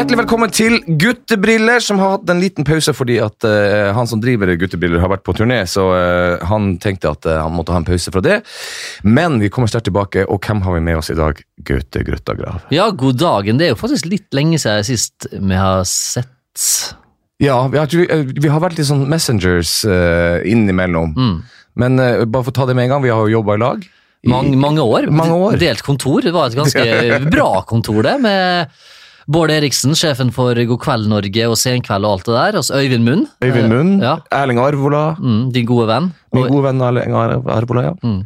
Hjertelig velkommen til Guttebriller, som har hatt en liten pause fordi at uh, han som driver Guttebriller, har vært på turné, så uh, han tenkte at uh, han måtte ha en pause fra det. Men vi kommer sterkt tilbake, og hvem har vi med oss i dag? Gaute Grøtta Grav. Ja, god dagen. Det er jo faktisk litt lenge siden sist vi har sett. Ja, vi har, vi, har vært litt sånn messengers innimellom. Mm. Men bare for å ta det med en gang, vi har jo jobba i lag. Mange, mange år. Mange år. Delt kontor. Det var et ganske bra kontor, det. med Bård Eriksen, sjefen for God kveld Norge og Senkveld og alt det der. Altså Øyvind Munn. Øyvind Munn, Eh, Ja. Erling Arvola. Mm, din gode venn. Min gode venn Erling Ar- Arvola, ja. Mm.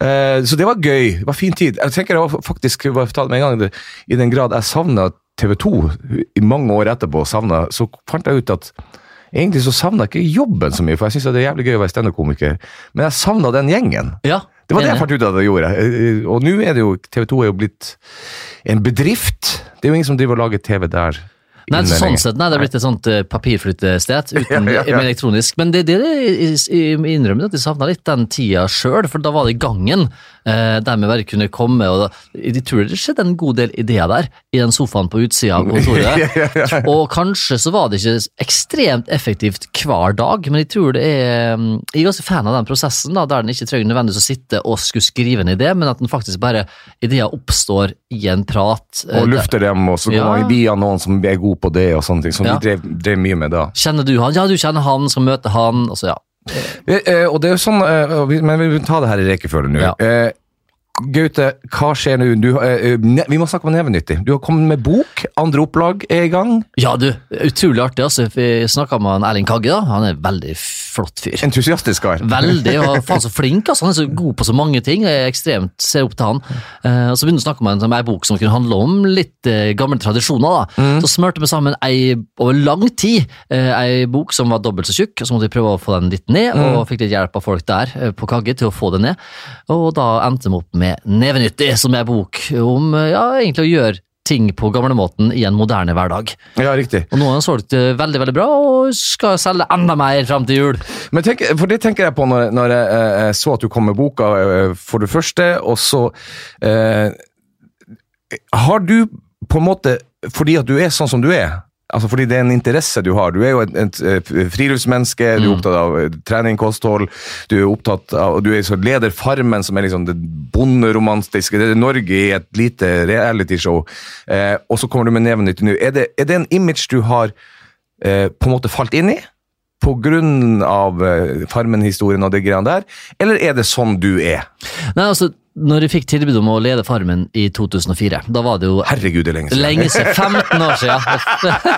Eh, så det var gøy. Det var fin tid. Jeg tenker jeg var faktisk, bare fortalt med en gang, I den grad jeg savna TV 2 i mange år etterpå, savnet, så fant jeg ut at egentlig så savna jeg ikke jobben så mye, for jeg syns det er jævlig gøy å være standup-komiker, men jeg savna den gjengen. Ja, Det var det jeg fant ut at jeg gjorde. Eh, Og nå er det jo TV 2 er jo blitt en bedrift. Det er jo ingen som driver og lager TV der. Nei, sånn sett, nei, det er blitt et sånt uh, papirflyttested uten Ja, ja, ja. elektronisk. Men det, det, det innrømmer at de savna litt den tida sjøl, for da var det gangen. Eh, der vi bare kunne komme og Jeg tror det skjedde en god del ideer der, i den sofaen på utsida av kontoret. Og kanskje så var det ikke ekstremt effektivt hver dag, men jeg tror det er mm, Jeg er ganske fan av den prosessen, da, der den ikke trenger nødvendigvis å sitte og skulle skrive en idé, men at den faktisk bare ideer oppstår i en prat. eh, Og lufter dem, og så Ja. går man via noen som er god på det, og sånne ting. Som Ja. vi drev, drev mye med da. Kjenner du han? Ja, du kjenner han, skal møte han. Og så, ja. Eh, eh, og det er jo sånn, eh, Men vi tar det her i rekkefølge nå. Ja. Gaute, hva skjer nå? Du, eh, vi må snakke om Nevenyttig. Du har kommet med bok. Andre opplag er i gang. ja, du, utrolig artig. altså. Vi snakka med Erling Kagge, da. Han er en veldig flott fyr. Entusiastisk kar. Veldig, og faen så flink. altså. Han er så god på så mange ting. Jeg er ekstremt ser opp til han. Uh, og Så begynte vi å snakke om en, bok som kunne handle om litt uh, gamle tradisjoner. da. Så smurte vi sammen ei, over lang tid ei bok som var dobbelt så tjukk. Så måtte vi prøve å få den litt ned, og fikk litt hjelp av folk der på Kagge til å få den ned. Og da endte vi opp med Nevenyttig, som er bok om eh, ja, egentlig å gjøre ting på gamlemåten i en moderne hverdag. Ja, riktig. Og nå har han solgt eh, veldig veldig bra, og skal selge enda mer fram til jul. Men tenk, for det tenker jeg på når, når jeg, eh, jeg så at du kom med boka, for det første, og så eh, Har du på en måte, fordi at du er sånn som du er, altså fordi det er en interesse du har Du er jo et, et, eh, friluftsmenneske, du er opptatt av eh, trening, kosthold, du er opptatt av Du er leder Farmen, som er liksom det bonderomantiske, det er Norge i et lite realityshow, eh, og så kommer du med neven nytt nå. Er det, er det en image du har eh, på en måte falt inn i? På av eh, Farmen-historien og det greiene der, eller er det sånn du er? Nei, altså, når jeg fikk tilbud om å lede Farmen i 2004, da var det jo Herregud, det er lenge siden. lenge siden, 15 år siden.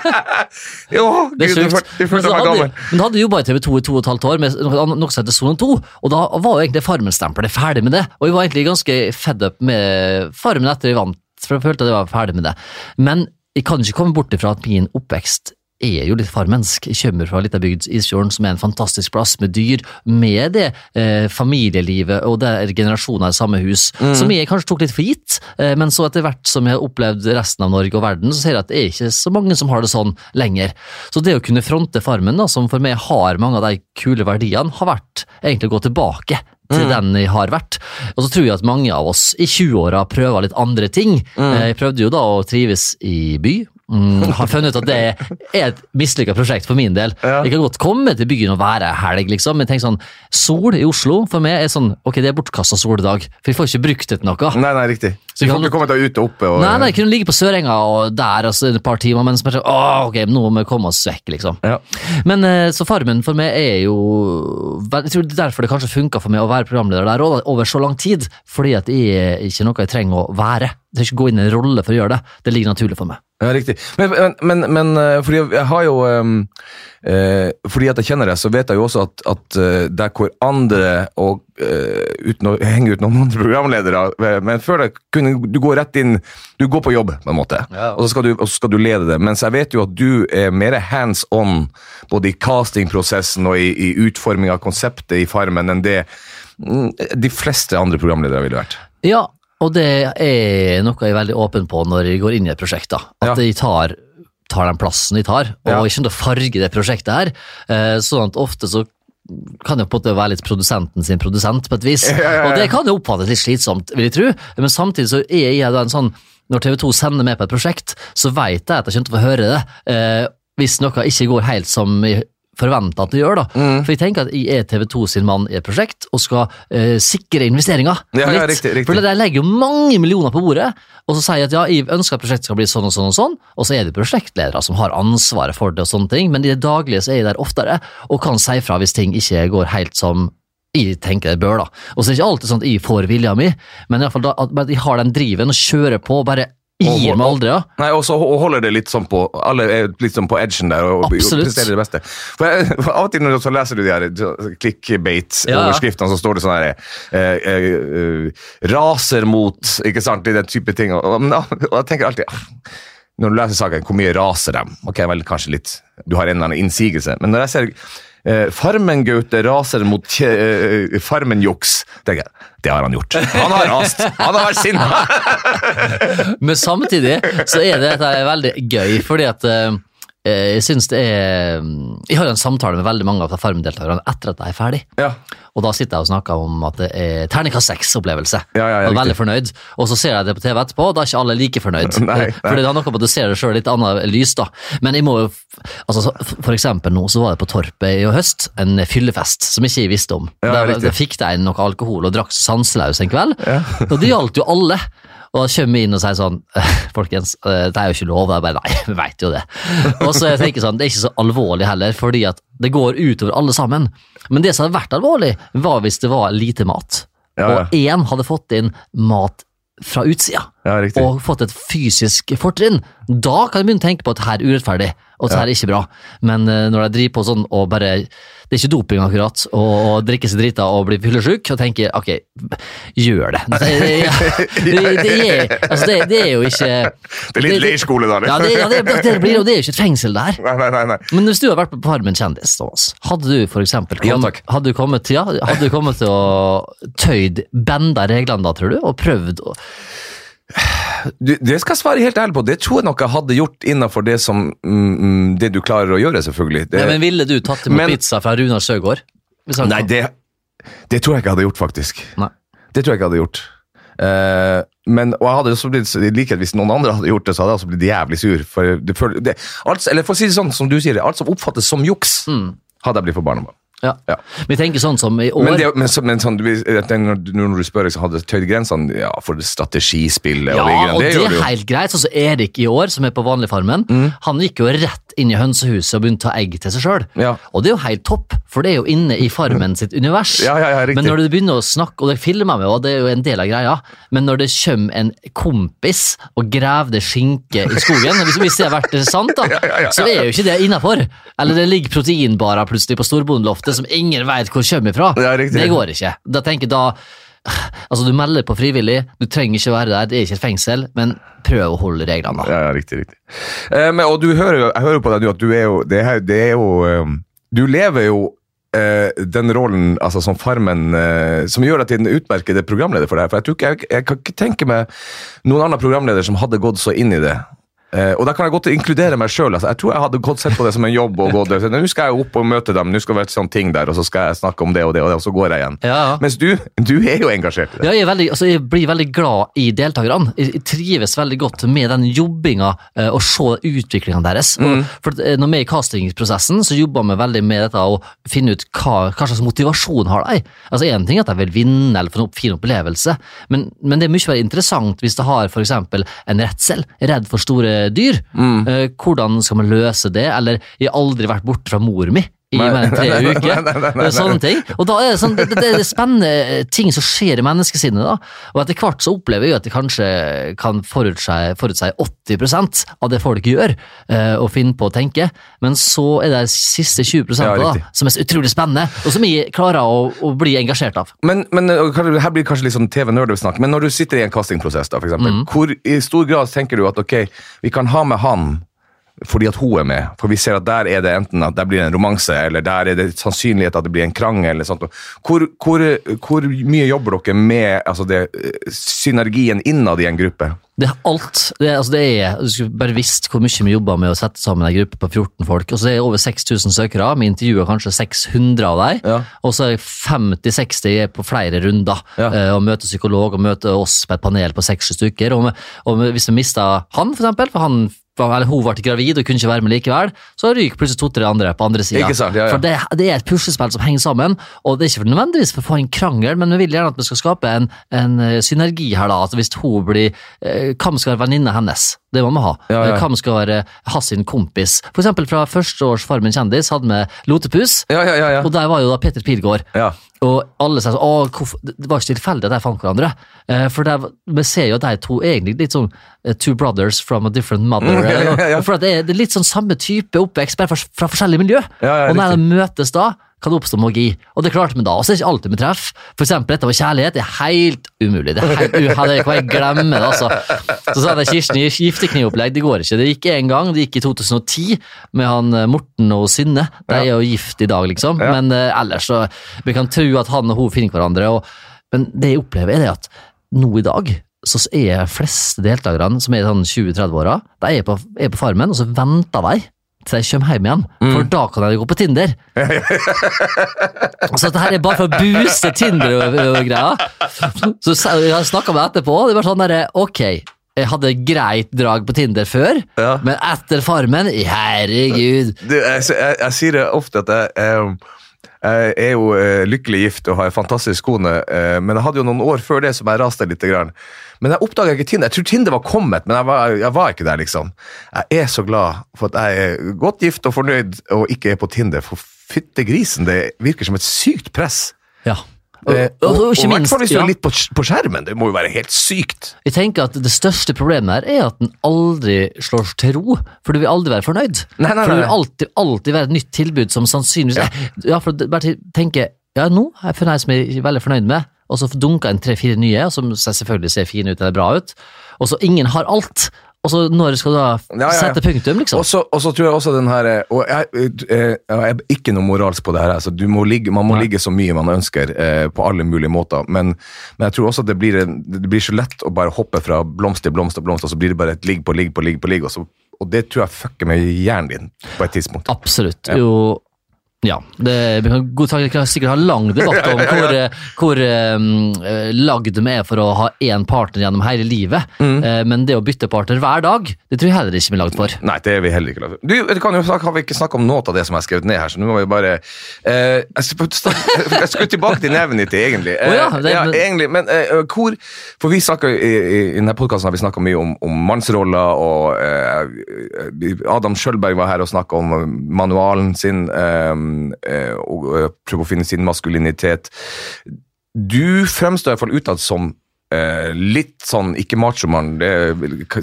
Jo, Det er sjukt. Men da hadde, men hadde jobba i TV 2 i to og et halvt år med noe noe som heter Sone 2, og da var jo egentlig Farmen-stempelet ferdig med det. Og jeg var egentlig ganske fed up med Farmen etter jeg vant, for jeg følte at jeg var ferdig med det. Men jeg kan ikke komme bort ifra at min oppvekst er jo litt farmensk. Jeg kommer fra litt av bygd, Isfjorden, som er en fantastisk plass med dyr, med det eh, familielivet og det er generasjoner i samme hus, som jeg kanskje tok litt for gitt. Eh, men så etter hvert som jeg har opplevd resten av Norge og verden, så ser jeg at det er ikke så mange som har det sånn lenger. Så det å kunne fronte Farmen, da, som for meg har mange av de kule verdiene, har vært egentlig å gå tilbake til den jeg har vært. Og så tror jeg at mange av oss i 20-åra prøver litt andre ting. Mm. Jeg prøvde jo da å trives i by. Mm, har funnet ut at det er et mislykka prosjekt for min del. Ja. Jeg kan godt komme til byen og være helg, liksom, men tenk sånn Sol i Oslo for meg er sånn Ok, det er bortkasta soldag, for jeg får ikke brukt det til noe. Nei, nei, riktig. Så Du får kan- ikke komme deg ut og oppe. Og, Nei, nei, jeg kunne ligge på Sørenga og der altså, et par timer, men så bare, åh, ok, nå må vi komme oss vekk, liksom. Ja. Men eh, så Farmen for meg er jo Jeg tror det er derfor det kanskje funka for meg å være programleder der også, over så lang tid. Fordi at det er ikke noe jeg trenger å være. Jeg trenger ikke gå inn i en rolle for å gjøre det. Det ligger naturlig for meg. Ja, riktig. Men, men, men, eh, fordi jeg har jo ehm, eh, Fordi at jeg kjenner deg, så vet jeg jo også at, at der hvor andre, og uten å henge ut noen andre programledere eh, Men før det kunne du gå rett inn Du går på jobb, på en måte, Ja. og, så skal du, og så skal du lede det. Mens jeg vet jo at du er mer hands on både i castingprosessen og i, i utforming av konseptet i Farmen enn det mm, de fleste andre programledere ville vært. Ja, og det er noe jeg er veldig åpen på når jeg går inn i et prosjekt. da. At Ja. jeg tar, tar den plassen jeg tar, og Ja. ikke noe farge det prosjektet her. Eh, sånn at ofte så kan jo på en måte være litt produsenten sin produsent, på et vis. Ja, ja, ja. Og det kan jo oppfattes litt slitsomt, vil jeg tro. Men samtidig så er jeg da en sånn Når TV 2 sender meg på et prosjekt, så vet jeg at jeg kommer til å få høre det. Eh, hvis noe ikke går helt som jeg forventer at det gjør, da. Mm. For jeg tenker at jeg er TV 2 sin mann i et prosjekt, og skal eh, sikre investeringer. Ja, ja, riktig, riktig. For de legger jo mange millioner på bordet, og så sier jeg at ja, jeg ønsker at prosjektet skal bli sånn og sånn og sånn, og så er det prosjektledere som har ansvaret for det og sånne ting, men i det daglige så er jeg der oftere, og kan si fra hvis ting ikke går helt som jeg tenker det bør, da. Og så er det ikke alltid sånn at jeg får vilja mi, men i hvert fall da, at jeg har den driven og kjører på, bare gir meg aldri, ja. Nei, og så holder det litt sånn på Alle er litt sånn på edgen der og, og presterer det beste. For, jeg, for Av og til når du så leser du de her Ja. clickbait-overskriftene, så står det sånn her eh, eh, eh, Raser mot Ikke sant? i Den type ting. Og, og, men, og jeg tenker alltid ah, Når du leser saken, hvor mye raser dem? Ok, vel, kanskje litt Du har en eller annen innsigelse. Men når jeg ser eh, Farmen-Gaute raser mot uh, Farmen-juks, tenker jeg det har han gjort. Han har rast! Han har vært sinna! Men samtidig så er det dette veldig gøy, fordi at eh, jeg synes det er Jeg har jo en samtale med veldig mange av Farm-deltakerne etter at jeg er ferdig. Ja. Og da sitter jeg og snakker om at det er terningkast seks-opplevelse. Ja, ja, veldig fornøyd. Og så ser jeg det på TV etterpå, og da er ikke alle like fornøyd. Nei, nei. Fordi det har noe med at du ser det sjøl litt annet lys, da. Men jeg må jo altså, For eksempel nå så var det på Torpet i høst en fyllefest som ikke jeg visste om. Ja, der, der fikk de inn noe alkohol og drakk sanseløs en kveld. Ja. Og det gjaldt jo alle. Og da kommer vi inn og sier sånn Folkens, eh, det er jo ikke lov. Jeg bare nei, vi veit jo det. Og så jeg tenker sånn, det er ikke så alvorlig heller, fordi at det går utover alle sammen. Men det som hadde vært alvorlig, var hvis det var lite mat. Ja, ja. Og én hadde fått inn mat fra utsida Ja, og fått et fysisk fortrinn. Da kan jeg begynne å tenke på at her er urettferdig, og at her er ikke bra. Men eh, når de driver på sånn og bare Det er ikke doping akkurat, og, drikke seg drita og blir fyllesyk, og tenker ok, gjør det. Det, det, det, er, altså det, det er jo ikke Det er litt leirskole, da. Ja, det, ja, det, det, blir, og det er jo ikke et fengsel, det her. Nei, nei, nei. Men hvis du hadde vært på Farmen kjendis, Thomas, hadde du for eksempel kom, hadde du kommet, til- ja, hadde du kommet til å tøyd, benda reglene da, tror du, og prøvd å Du, det skal jeg svare helt ærlig på. Det tror jeg nok jeg hadde gjort innenfor det som mm, mm, Det du klarer å gjøre, selvfølgelig. Det, ja, Men ville du tatt imot Men- pizza fra Runar Søgaard? Nei, det, det tror jeg ikke jeg hadde gjort, faktisk. Nei. Det tror jeg ikke jeg hadde gjort. Uh, men, og jeg hadde også blitt, i likhet Hvis noen andre hadde gjort det, så hadde jeg også blitt jævlig sur. For det, det, alt, eller for å si det sånn, som du sier, alt som oppfattes som juks, hadde jeg blitt forbanna på. Ja. Ja. Vi tenker sånn som i år Men, det, men, så, men sånn, når, du- når du spør liksom, hadde tøyd grensene ja, for strategispillet Ja, og de greiene, og det det er helt greit. Sånn som Erik i år, som er på Vanligfarmen, han gikk jo rett inn i hønsehuset og begynte å ta egg til seg sjøl. Ja. Og det er jo helt topp, for det er jo inne i Farmen sitt univers. Ja, ja, ja, riktig. Men når du begynner å snakke, og det filmer vi jo, og det er jo en del av greia, men når det kommer en kompis og graver det skinke i skogen, hvis, hvis det har vært sant, da, så er jo ikke det innafor. Eller det ligger proteinbarer plutselig på storbondeloftet som ingen veit hvor kommer ifra. Ja, det går ikke. Da tenker da Altså, du melder på frivillig, du trenger ikke være der, det er ikke et fengsel, men prøv å holde reglene, da. Ja, ja, riktig, riktig. Eh, men, og du hører jo, jeg hører på deg nå at du er jo Det er, det er jo um, Du lever jo eh, den rollen altså som Farmen eh, som gjør deg til en utmerket programleder for deg. For jeg, tror ikke, jeg, jeg kan ikke tenke meg noen annen programleder som hadde gått så inn i det. Eh, og da kan jeg godt inkludere meg sjøl. Altså, jeg tror jeg hadde godt sett på det som en jobb. og gått, Nå skal jeg opp og møte dem, nå skal det være sånt ting der, og så skal jeg snakke om det og det, og, det, og så går jeg igjen. Ja. Mens du, du er jo engasjert i det. Ja, jeg, veldig, altså jeg blir veldig glad i deltakerne. Jeg trives veldig godt med den jobbinga eh, og se utviklinga deres. Og, for eh, når vi er i castingprosessen, så jobber vi veldig med dette å finne ut hva, hva slags motivasjon har de. Altså Én ting er at de vil vinne eller få en fin opplevelse, men, men det er mye mer interessant hvis de har eksempel en redsel, redd for store dyr. Mm. hvordan skal man løse det? Eller 'jeg har aldri vært borte fra mor mi'. I mer enn tre Nei, uker. nei. Sånne ting. Og da er det, sånn, det, det, det spennende eh, ting som skjer i menneskesinnet. da. Og etter hvert så opplever jeg at det kanskje kan forutse, forutse 80% av det folk gjør, eh, og finne på å tenke. Men så er det de siste 20 Ja, da, som er så utrolig spennende, og som jeg klarer å, å bli engasjert av. Men, men her blir det kanskje litt sånn TV-nerdesnakk, men når du sitter i en castingprosess, da, for eksempel, Mm. hvor i stor grad tenker du at ok, vi kan ha med han, fordi at hun er med. For vi ser at der er det enten at der blir en romanse, eller der er det sannsynlighet at det blir en krangel. eller sånt. Hvor, hvor, hvor mye jobber dere med altså det, synergien innad i en gruppe? Det er alt. Det altså det er, du skulle bare visst hvor mye vi jobber med å sette sammen en gruppe på 14 folk. Og så er det over 6000 søkere. Vi intervjuer kanskje 600 av dem. Ja. Og så er 50-60 på flere runder. Ja. eh, Og møter psykolog og møter oss på et panel på 6-7 stykker. Og, og vi- hvis vi mister han, for eksempel, for han eller hun ble gravid og kunne ikke være med likevel, så ryker plutselig to-tre andre på andre sida. Ja, ja. For det, det er et puslespill som henger sammen, og det er ikke for nødvendigvis for å få en krangel, men vi vil gjerne at vi skal skape en, en eh, synergi her, da. At hvis hun blir eh, Hvem skal være venninna hennes? Det må vi ha. Ja, ja. Eh, Hvem skal være hans sin kompis? For eksempel fra førsteårs Farmen kjendis hadde vi Lotepus, Ja, ja, ja. ja. og der var jo da Peter Pilgaard. ja. Og alle sier sånn Det var ikke tilfeldig at de fant hverandre. Eh, for der, vi ser jo at de to egentlig litt sånn eh, two brothers from a different mother. Mm, ja, eh, For det er, det er litt sånn samme type oppvekst, bare fra, fra forskjellige miljø. Og når de møtes da, kan det oppstå magi. Og det klarte vi da. Og så er det ikke alltid vi treffer. For eksempel dette med kjærlighet er helt umulig. Det er helt, u- det kan jeg glemme det, altså. Så sa Kirsten gifteknivopplegg, det går ikke. Det gikk én gang, det gikk i 2010 med han eh, Morten og Synne. De er jo gift i dag, liksom. Men uh, ellers så Vi kan tro at han og hun finner hverandre. Og, men det jeg opplever, er det at nå i dag så er fleste deltakerne som er i sånn 20-30-åra, de er på, er på Farmen, og så venter de til de kommer hjem igjen, for da kan de gå på Tinder. så dette her er bare for å booste Tinder-greia. Så jeg snakka med etterpå, det var sånn derre Ok, jeg hadde greit drag på Tinder før, Ja. men etter Farmen, herregud. Du, jeg, jeg, jeg sier det ofte at jeg, jeg, jeg er jo eh, lykkelig gift og har en fantastisk kone, eh, men jeg hadde jo noen år før det som jeg raste litt. Grann. Men jeg oppdaga ikke Tinder. Jeg tror Tinder var kommet, men jeg var, jeg var ikke der, liksom. Jeg er så glad for at jeg er godt gift og fornøyd og ikke er på Tinder, for fytte grisen, det virker som et sykt press. Ja. Og, Eh, og, og, og i hvert fall hvis du er litt på, på skjermen. Det må jo være helt sykt. Jeg tenker at Det største problemet her er at den aldri slår til ro, for du vil aldri være fornøyd. Nei, nei, For det vil alltid, alltid være et nytt tilbud som sannsynligvis Ja, for det- bare tenke Ja, nå har jeg funnet en som jeg er veldig fornøyd med, og så dunka inn tre-fire nye, som selvfølgelig ser fine ut eller bra ut, og så ingen har alt. Og så når skal du da Ja, ja, ja. sette punktum, liksom? Og så og så tror jeg også den her eh, Og jeg, eh, jeg er ikke noe moralsk på det her. Altså, du må ligge, man må Nei. ligge så mye man ønsker eh, på alle mulige måter. Men, men jeg tror også at det blir, en, det blir så lett å bare hoppe fra blomst til blomst til blomst, og så blir det bare et ligg på ligg på ligg på ligg. Og, så, og det tror jeg fucker med hjernen din på et tidspunkt. Absolutt. Jo ja, det, vi kan godt sagt, kan sikkert ha lang debatt om hvor, eh, hvor um, lagd vi er for å ha én partner gjennom hele livet. Mm. Uh, men det å bytte partner hver dag, det tror jeg heller ikke vi er lagd for. Nei, det er vi heller ikke lagd for. Du, det kan jo snakke, Har vi ikke snakka om noe av det som jeg har skrevet ned her, så nå må vi bare uh, Jeg skulle tilbake til neven ditt, egentlig. Uh, oh, ja, det- ja, egentlig, men hvor For vi snakker i, i, i denne podkasten har vi snakka mye om, om mannsroller, og Adam Sjølberg var her og snakka om manualen sin, eh, og eh, prøve å finne sin maskulinitet. Du fremstår iallfall utad som eh, litt sånn, ikke machomann,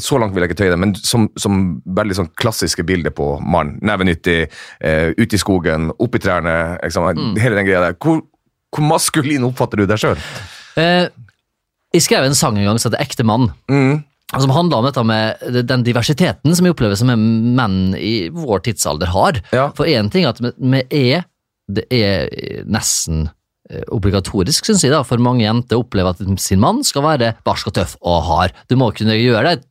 så langt vil jeg ikke tøye det, men som, som veldig sånn klassiske bilder på mann. Nevenyttig, eh, ute i skogen, opp i trærne, liksom, hele den greia der. Hvor, hvor maskulin oppfatter du deg sjøl? Eh, jeg skrev en sang en gang som heter Ekte mann. Mm. Som handler om dette med den diversiteten som jeg opplever som menn i vår tidsalder har. Ja. For én ting er at vi- vi er Det er nesten eh, obligatorisk, syns jeg, da, for mange jenter opplever at sin mann skal være barsk og tøff og hard. Du må kunne gjøre det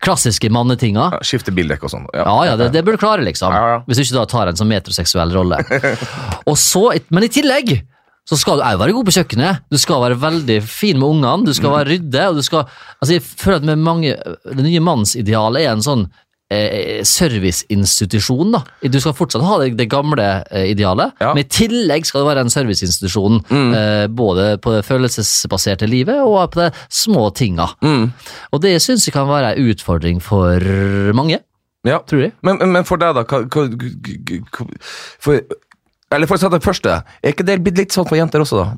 klassiske mannetinga. Ja, skifte bildekk og sånn. Ja, ja, det, det bør du klare, liksom. Ja, ja. Hvis du ikke da tar en sånn metroseksuell rolle. Og så, men i tillegg så skal du òg være god på kjøkkenet. Du skal være veldig fin med ungene, du skal være rydde. og du skal, altså jeg føler at med mange, Det nye mannsidealet er en sånn eh, serviceinstitusjon. da. Du skal fortsatt ha det, det gamle eh, idealet, Ja. men i tillegg skal det være en serviceinstitusjon. Eh, både på det følelsesbaserte livet og på de små tinga. Mm. Og det syns jeg kan være en utfordring for mange, Ja. tror jeg. Men- men for deg, da? Hva, hva, hva, for, eller for å ta det første, er ikke det litt sånn for jenter også, da?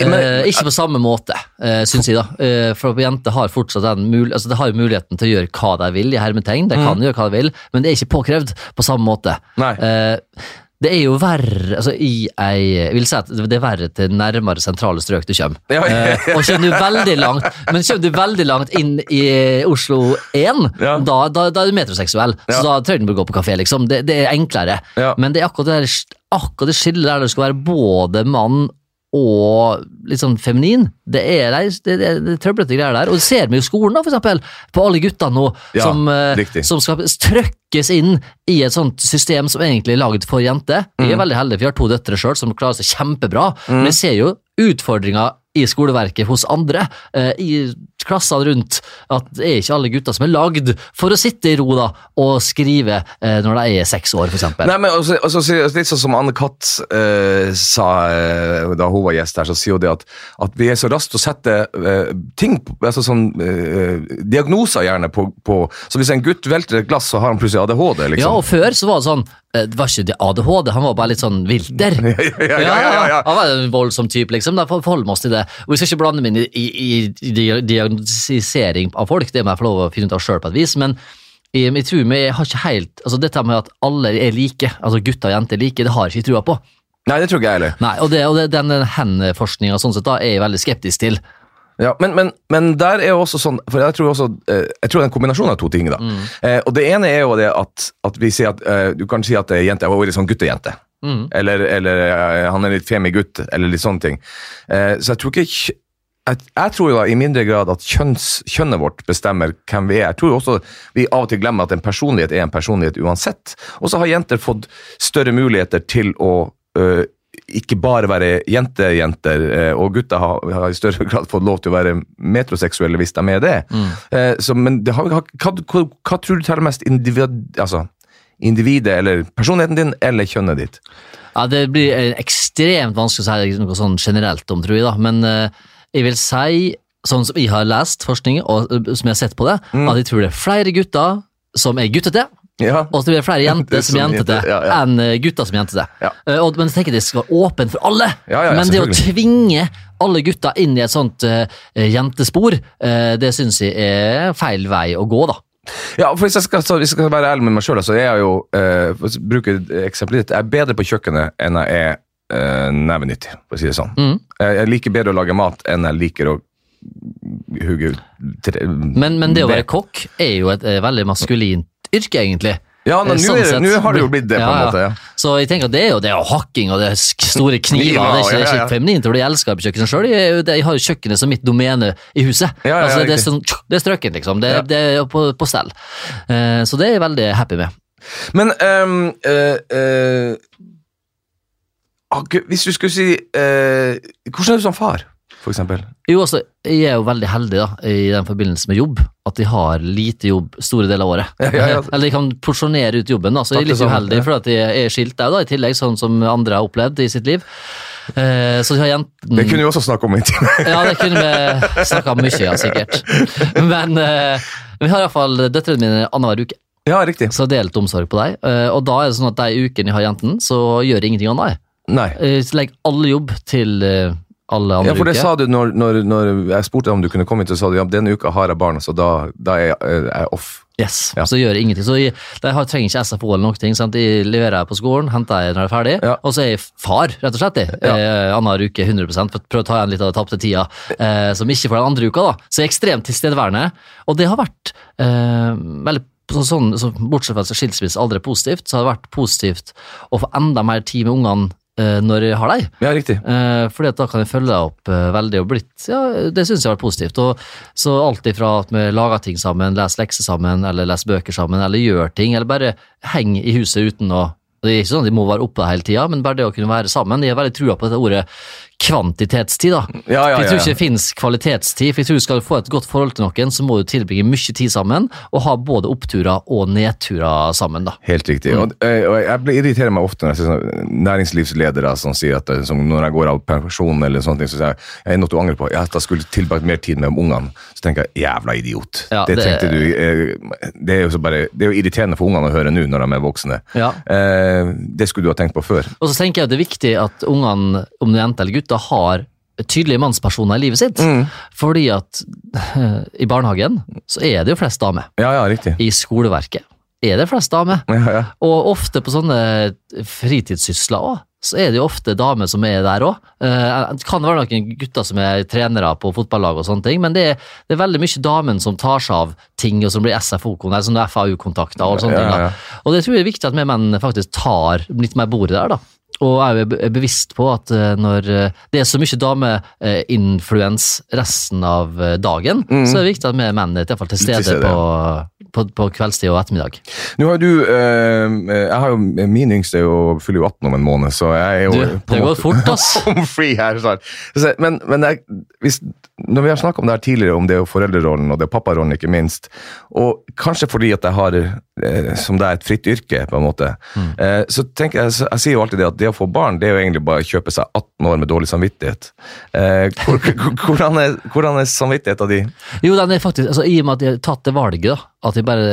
Men- eh, ikke på samme måte, eh, syns jeg. da. Eh, for jenter har fortsatt den mul altså, de har muligheten til å gjøre hva de vil, i hermetegn. De kan gjøre hva de vil, men det er ikke påkrevd på samme måte. Eh, det er jo verre altså i ei, Jeg vil si at det er verre til nærmere sentrale strøk du kommer. Ja, ja, ja. Eh, og kommer du veldig langt Men kommer du veldig langt inn i Oslo 1, Ja. da, da, da er du metroseksuell. Så da trenger du ikke gå på kafé, liksom. Det, det er enklere. Men det er akkurat det, der- akkurat det skillet der det skal være både mann og litt sånn feminin. Det er, det, det, det, trøblete greier der. Og det ser vi jo skolen, da, for eksempel. På alle guttene nå Ja, som, eh, som skal trøkkes inn i et sånt system som egentlig er laget for jenter. Vi Mm. er veldig heldige, for vi har to døtre sjøl som klarer seg kjempebra. Men jeg ser jo utfordringer i skoleverket hos andre, eh, i klassene rundt, at det er ikke alle gutter som er lagd for å sitte i ro da, og skrive eh, når de er seks år, for men også, også, Litt sånn som Anne Katt eh, sa eh, da hun var gjest her, så sier hun det at, at vi er så raskt å sette eh, ting altså sånn eh, diagnoser gjerne på, på Så hvis en gutt velter et glass, så har han plutselig ADHD, liksom. Ja, og før så var det sånn eh, Det var ikke det ADHD, han var bare litt sånn vilter. ja, ja, ja, ja. Han var en voldsom type, liksom. Da forholder vi oss til det. Og Vi skal ikke blande meg inn i, i, i di- diagnostisering av folk, det må jeg få lov å finne ut av sjøl på et vis. men jeg, jeg tror vi har ikke helt altså Dette med at alle er like, altså gutter og jenter er like, det har jeg ikke trua på. Nei, det tror ikke jeg heller. Nei, Og, det, og det, den hen-forskninga sånn sett da, er jeg veldig skeptisk til. Ja, men, men, men der er jo også sånn For jeg tror også eh, Jeg tror det er en kombinasjon av to ting. da eh, Og Det ene er jo det at, at vi sier at eh, du kan si at er jente, er litt sånn guttejente. Mm. Eller, eller eh, han er litt femi gutt, eller litt sånne ting. Eh, så jeg tror ikke jeg, jeg tror jo i mindre grad at kjønns, kjønnet vårt bestemmer hvem vi er. Jeg tror jo også vi av og til glemmer at en personlighet er en personlighet uansett. Og så har jenter fått større muligheter til å øh, ikke bare være jentejenter, eh, og gutter har, har i større grad fått lov til å være metroseksuelle hvis de er det. Eh, så, men det har, hva, hva, hva tror du teller mest individ, altså, individet, eller personligheten din, eller kjønnet ditt? Ja, Det blir eh, ekstremt vanskelig å si noe sånn generelt om, tror jeg. da, Men eh, jeg vil si, sånn som jeg har lest forskning, og som jeg har sett på det, at jeg tror det er flere gutter som er guttete, Ja. og så blir det flere jenter som er jentete, ja, ja. enn gutter som jentete. Ja. Men jeg tenker det skal være åpent for alle. Men det å tvinge alle gutter inn i et sånt uh, jentespor, uh, det syns jeg er feil vei å gå, da. Ja, for hvis jeg skal, så hvis jeg skal være ærlig med meg sjøl, så er jeg jo uh, for å bruke eksempelet ditt, jeg er bedre på kjøkkenet enn jeg er eh, nevenyttig, for å si det sånn. Mm. Jeg, liker bedre å lage mat enn jeg liker å hugge tre, Men, men det å være kokk er jo et er veldig maskulint yrke, egentlig. Ja, nå Eh, sånn har det jo blitt det, på en måte. ja. Ja. Så jeg tenker at det er jo det jo hakking og det er store kniver. Kniver, det er ikke, det er ja, ja. ikke feminint, for jeg elsker kjøkkenet sjøl. Jeg, jeg har jo kjøkkenet som mitt domene i huset. Ja, ja, altså, det, er sånn, det er strøkent, liksom. Det, Ja. det er på, på stell. Uh, så det er jeg veldig happy med. Men um, uh, eh, ah, gud, Hvis du skulle si eh, Hvordan er du som far, for eksempel? Jo, altså, jeg er jo veldig heldig da, i den forbindelse med jobb, at jeg har lite jobb store deler av året. Ja, ja, ja. Eller jeg kan porsjonere ut jobben, da, så jeg er litt sånn, uheldig, for at jeg er skilt der, da, i tillegg, sånn som andre har opplevd i sitt liv. Eh, så jeg har jenten Det kunne vi også snakke om i en time. Ja, det kunne vi snakka mye ja, sikkert. Men eh, vi har iallfall døtrene mine annenhver uke, Ja, riktig. så delt omsorg på deg, Eh, og da er det sånn at de ukene jeg har jenten, så gjør jeg ingenting annet. Nei. Jeg legger alle jobb til eh, alle andre uker. Ja, for det uker. sa du når, når, når jeg spurte om du kunne komme hit, så sa du ja, denne uka har jeg barn, så da, da er jeg, jeg off. Yes, Ja. så gjør jeg ingenting. Så jeg, jeg trenger ikke SFO eller noen ting. Sant? Jeg leverer på skolen, henter jeg når jeg er ferdig, Ja. og så er jeg far, rett og slett. jeg. Ja. Eh, Annenhver uke 100 for å prøve å ta igjen litt av den tapte tida, eh, som ikke får den andre uka. da. Så jeg er ekstremt tilstedeværende, og det har vært eh, veldig så, sånn, så, Bortsett fra skilsmisse aldri er positivt, så har det vært positivt å få enda mer tid med ungene eh, når jeg har deg. Ja, riktig. Eh, fordi at da kan jeg følge deg opp eh, veldig og blitt Ja, det syns jeg har vært positivt. Og, så alt ifra at vi lager ting sammen, leser lekser sammen, eller leser bøker sammen, eller gjør ting, eller bare henger i huset uten å Det er ikke sånn at de må være oppe hele tida, men bare det å kunne være sammen. Jeg har veldig trua på dette ordet kvantitetstid, da. Ja, ja, For jeg ja, tror ja. ikke det finnes kvalitetstid. For jeg tror Skal du få et godt forhold til noen, så må du tilbringe mye tid sammen, og ha både oppturer og nedturer sammen. da. Helt riktig. Og, eh, og jeg blir irriterer meg ofte når jeg ser sånn, næringslivsledere som sier at eh, som når jeg går av pensjon, eller sånne ting, så sier jeg jeg er noe du angrer på. Ja, da skulle tilbrakt mer tid med ungene. Så tenker jeg jævla idiot. Ja, det, det- tenkte du eh, Det er jo så bare, det er jo irriterende for ungene å høre nå når de er voksne. Ja. Eh, det skulle du ha tenkt på før. Og så tenker jeg at det er viktig at ungene, om det er jente eller gutter, har tydelige mannspersoner i livet sitt. Mm. Fordi at eh, i barnehagen så er det jo flest damer. Ja, ja, riktig. I skoleverket, er det flest damer. Ja, ja. Og ofte på sånne fritidssysler òg, så er det jo ofte damer som er der òg. Det kan være noen gutter som er trenere på fotballag og sånne ting, men det er, det er veldig mye damen som tar seg av ting, og som blir SFO-kontakter, FAU-kontakter og sånne ja, ting. da. Og det tror jeg er viktig at vi menn faktisk tar litt mer bordet der, da. Og jeg er bevisst på at eh, når eh, det er så mye dameinfluens resten av dagen, dagen, så er det viktig at vi menn er i til Mm. Stede stede, på, på, på kveldstid og ettermiddag. Nå har du eh, Jeg har jo Min yngste er jo, fyller jo 18 om en måned, så jeg er jo Du, det går fort, ass. her. Så, Men, men jeg, hvis, når vi har snakka om det her tidligere, om det er foreldrerollen og det er papparollen, ikke minst, og kanskje fordi at jeg har eh, som det er et fritt yrke, på en måte, Mm. eh, så tenker jeg, jeg sier jo alltid det at det å få barn, det er jo egentlig bare å kjøpe seg 18 år med dårlig samvittighet. Eh, hvor, hvordan, er, hvordan er samvittigheten din? Jo, den er faktisk, altså, I og med at de har tatt det valget, da, at de bare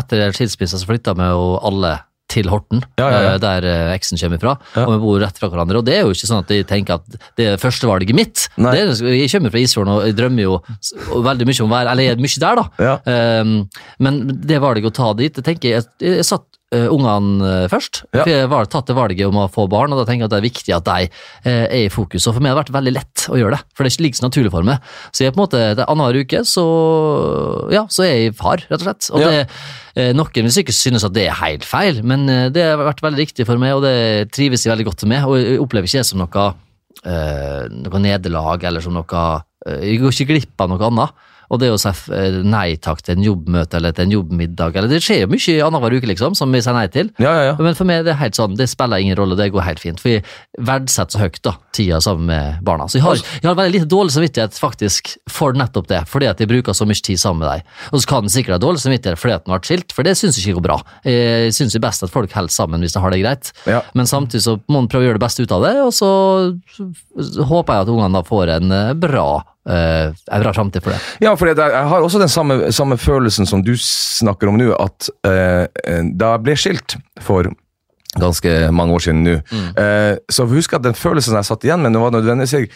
etter skilsmissa så flytta vi jo alle til Horten, Ja, ja, ja. eh, der eh, eksen kommer fra, og vi bor rett fra hverandre. Og det er jo ikke sånn at de tenker at det er førstevalget mitt. Det jeg kommer fra Isfjorden og jeg drømmer jo veldig mye om å være Eller jeg er mye der, da. Um, men det valget å ta dit, det tenker jeg Jeg, jeg satt uh, ungene eh, først. Ja. For jeg har tatt det valget om å få barn, og da tenker jeg at det er viktig at de uh, er i fokus. Og for meg har det vært veldig lett å gjøre det, for det er ligger så naturlig for meg. Så jeg på en måte, det er annenhver uke så, ja, så er jeg far, rett og slett. Og Ja. det, uh, noen vil sikkert synes at det er helt feil, men det har vært veldig riktig for meg, og det trives jeg veldig godt med. Og jeg opplever ikke det som noe, noe nederlag eller som noe Jeg går ikke glipp av noe annet. Og det å si eh, nei takk til en jobbmøte eller til en jobbmiddag, eller det skjer jo mye annenhver uke, liksom, som vi sier nei til. Ja, ja, ja. Men for meg det er helt sånn, det spiller ingen rolle, det går helt fint. For jeg verdsetter så høyt da, tida sammen med barna. Så jeg har, jeg har veldig lite dårlig samvittighet faktisk for nettopp det, fordi at jeg bruker så mye tid sammen med deg. Og så kan den sikkert ha dårlig samvittighet fordi at den har vært skilt, for det syns jeg ikke går bra. Jeg syns best at folk holder sammen hvis de har det greit. Men samtidig så må man prøve å gjøre det beste ut av det, og så, så håper jeg at ungene da får en eh, bra, eh, en bra framtid for det. Ja, for jeg jeg har også den samme, samme følelsen som du snakker om nå, at uh, da jeg ble skilt for ganske mange år siden nå, eh, så husk at den følelsen jeg satt igjen med, det var nødvendigvis jeg,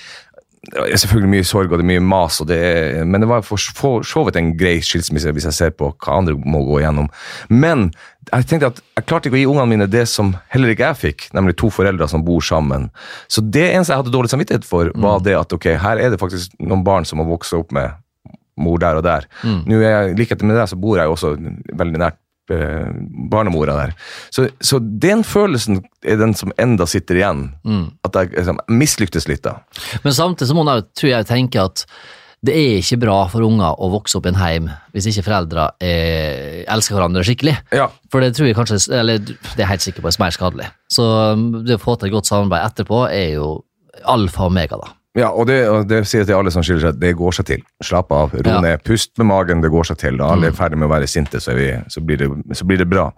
det er selvfølgelig mye sorg og det er mye mas, det er, men det var for så vidt en grei skilsmisse hvis jeg ser på hva andre må gå igjennom. Men jeg tenkte at jeg klarte ikke å gi ungene mine det som heller ikke jeg fikk, nemlig to foreldre som bor sammen. Så det eneste jeg hadde dårlig samvittighet for, var det at ok, her er det faktisk noen barn som har vokst opp med mor der og der. Nå er jeg, likhet med deg, så bor jeg jo også veldig nært barnemora der. Så, så den følelsen er den som enda sitter igjen. At jeg liksom, mislyktes litt da. Men samtidig så må man tror jeg, tenke at det er ikke bra for unger å vokse opp i en heim hvis ikke foreldre eh, elsker hverandre skikkelig. Ja. For det tror jeg kanskje, eller det er jeg helt sikker på, er mer skadelig. Så um, det å få til et godt samarbeid etterpå er jo alfa og omega, da. Ja, og det, og det sier til alle som skiller seg, det går seg til. Slapp av, ro Ja. ned, pust med magen, det går seg til. Da alle er ferdig med å være sinte, så, vi, så, blir det, så blir det bra.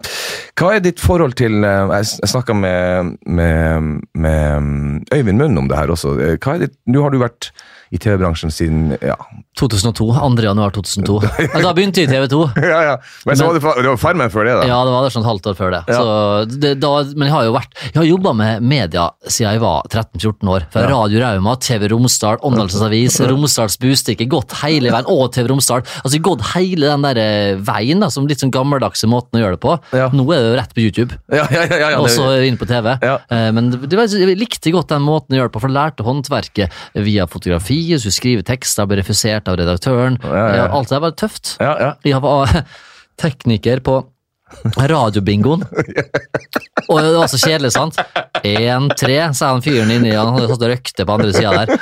Hva er ditt forhold til eh, Jeg, jeg snakka med, med, med Øyvind Munn om det her også. Eh, ditt, nå har du vært i TV-bransjen siden ja. 2002. 2. januar 2002. Ja, Da begynte jeg i TV 2. ja, ja. Men så var det, det var Farmen før det, da? Ja, det var det sånn halvt år før det. Ja. Så det da, men jeg har jo vært Jeg har jobba med media siden jeg var 13-14 år. Fra Radio Rauma, TV Romsdal, Åndalsens Avis, Romsdals Bustikke. Gått hele veien. Og TV Romsdal. Altså gått hele den der eh, veien, da, som litt sånn gammeldagse måten å gjøre det på. Ja. Nå er det jo rett på YouTube. Ja, ja, ja, ja, ja, og så inn på TV. Ja. Eh, Men det, var, jeg likte godt den måten å gjøre det på, for jeg lærte håndverket via fotografi. Skulle skrive tekster, ble refusert av redaktøren. Ja, ja. Alt det der var tøft. ja, ja. Jeg var tekniker på radiobingoen. Og det var så kjedelig, sant? Én, tre, sa han fyren inni, han hadde satt og røkte på andre sida der.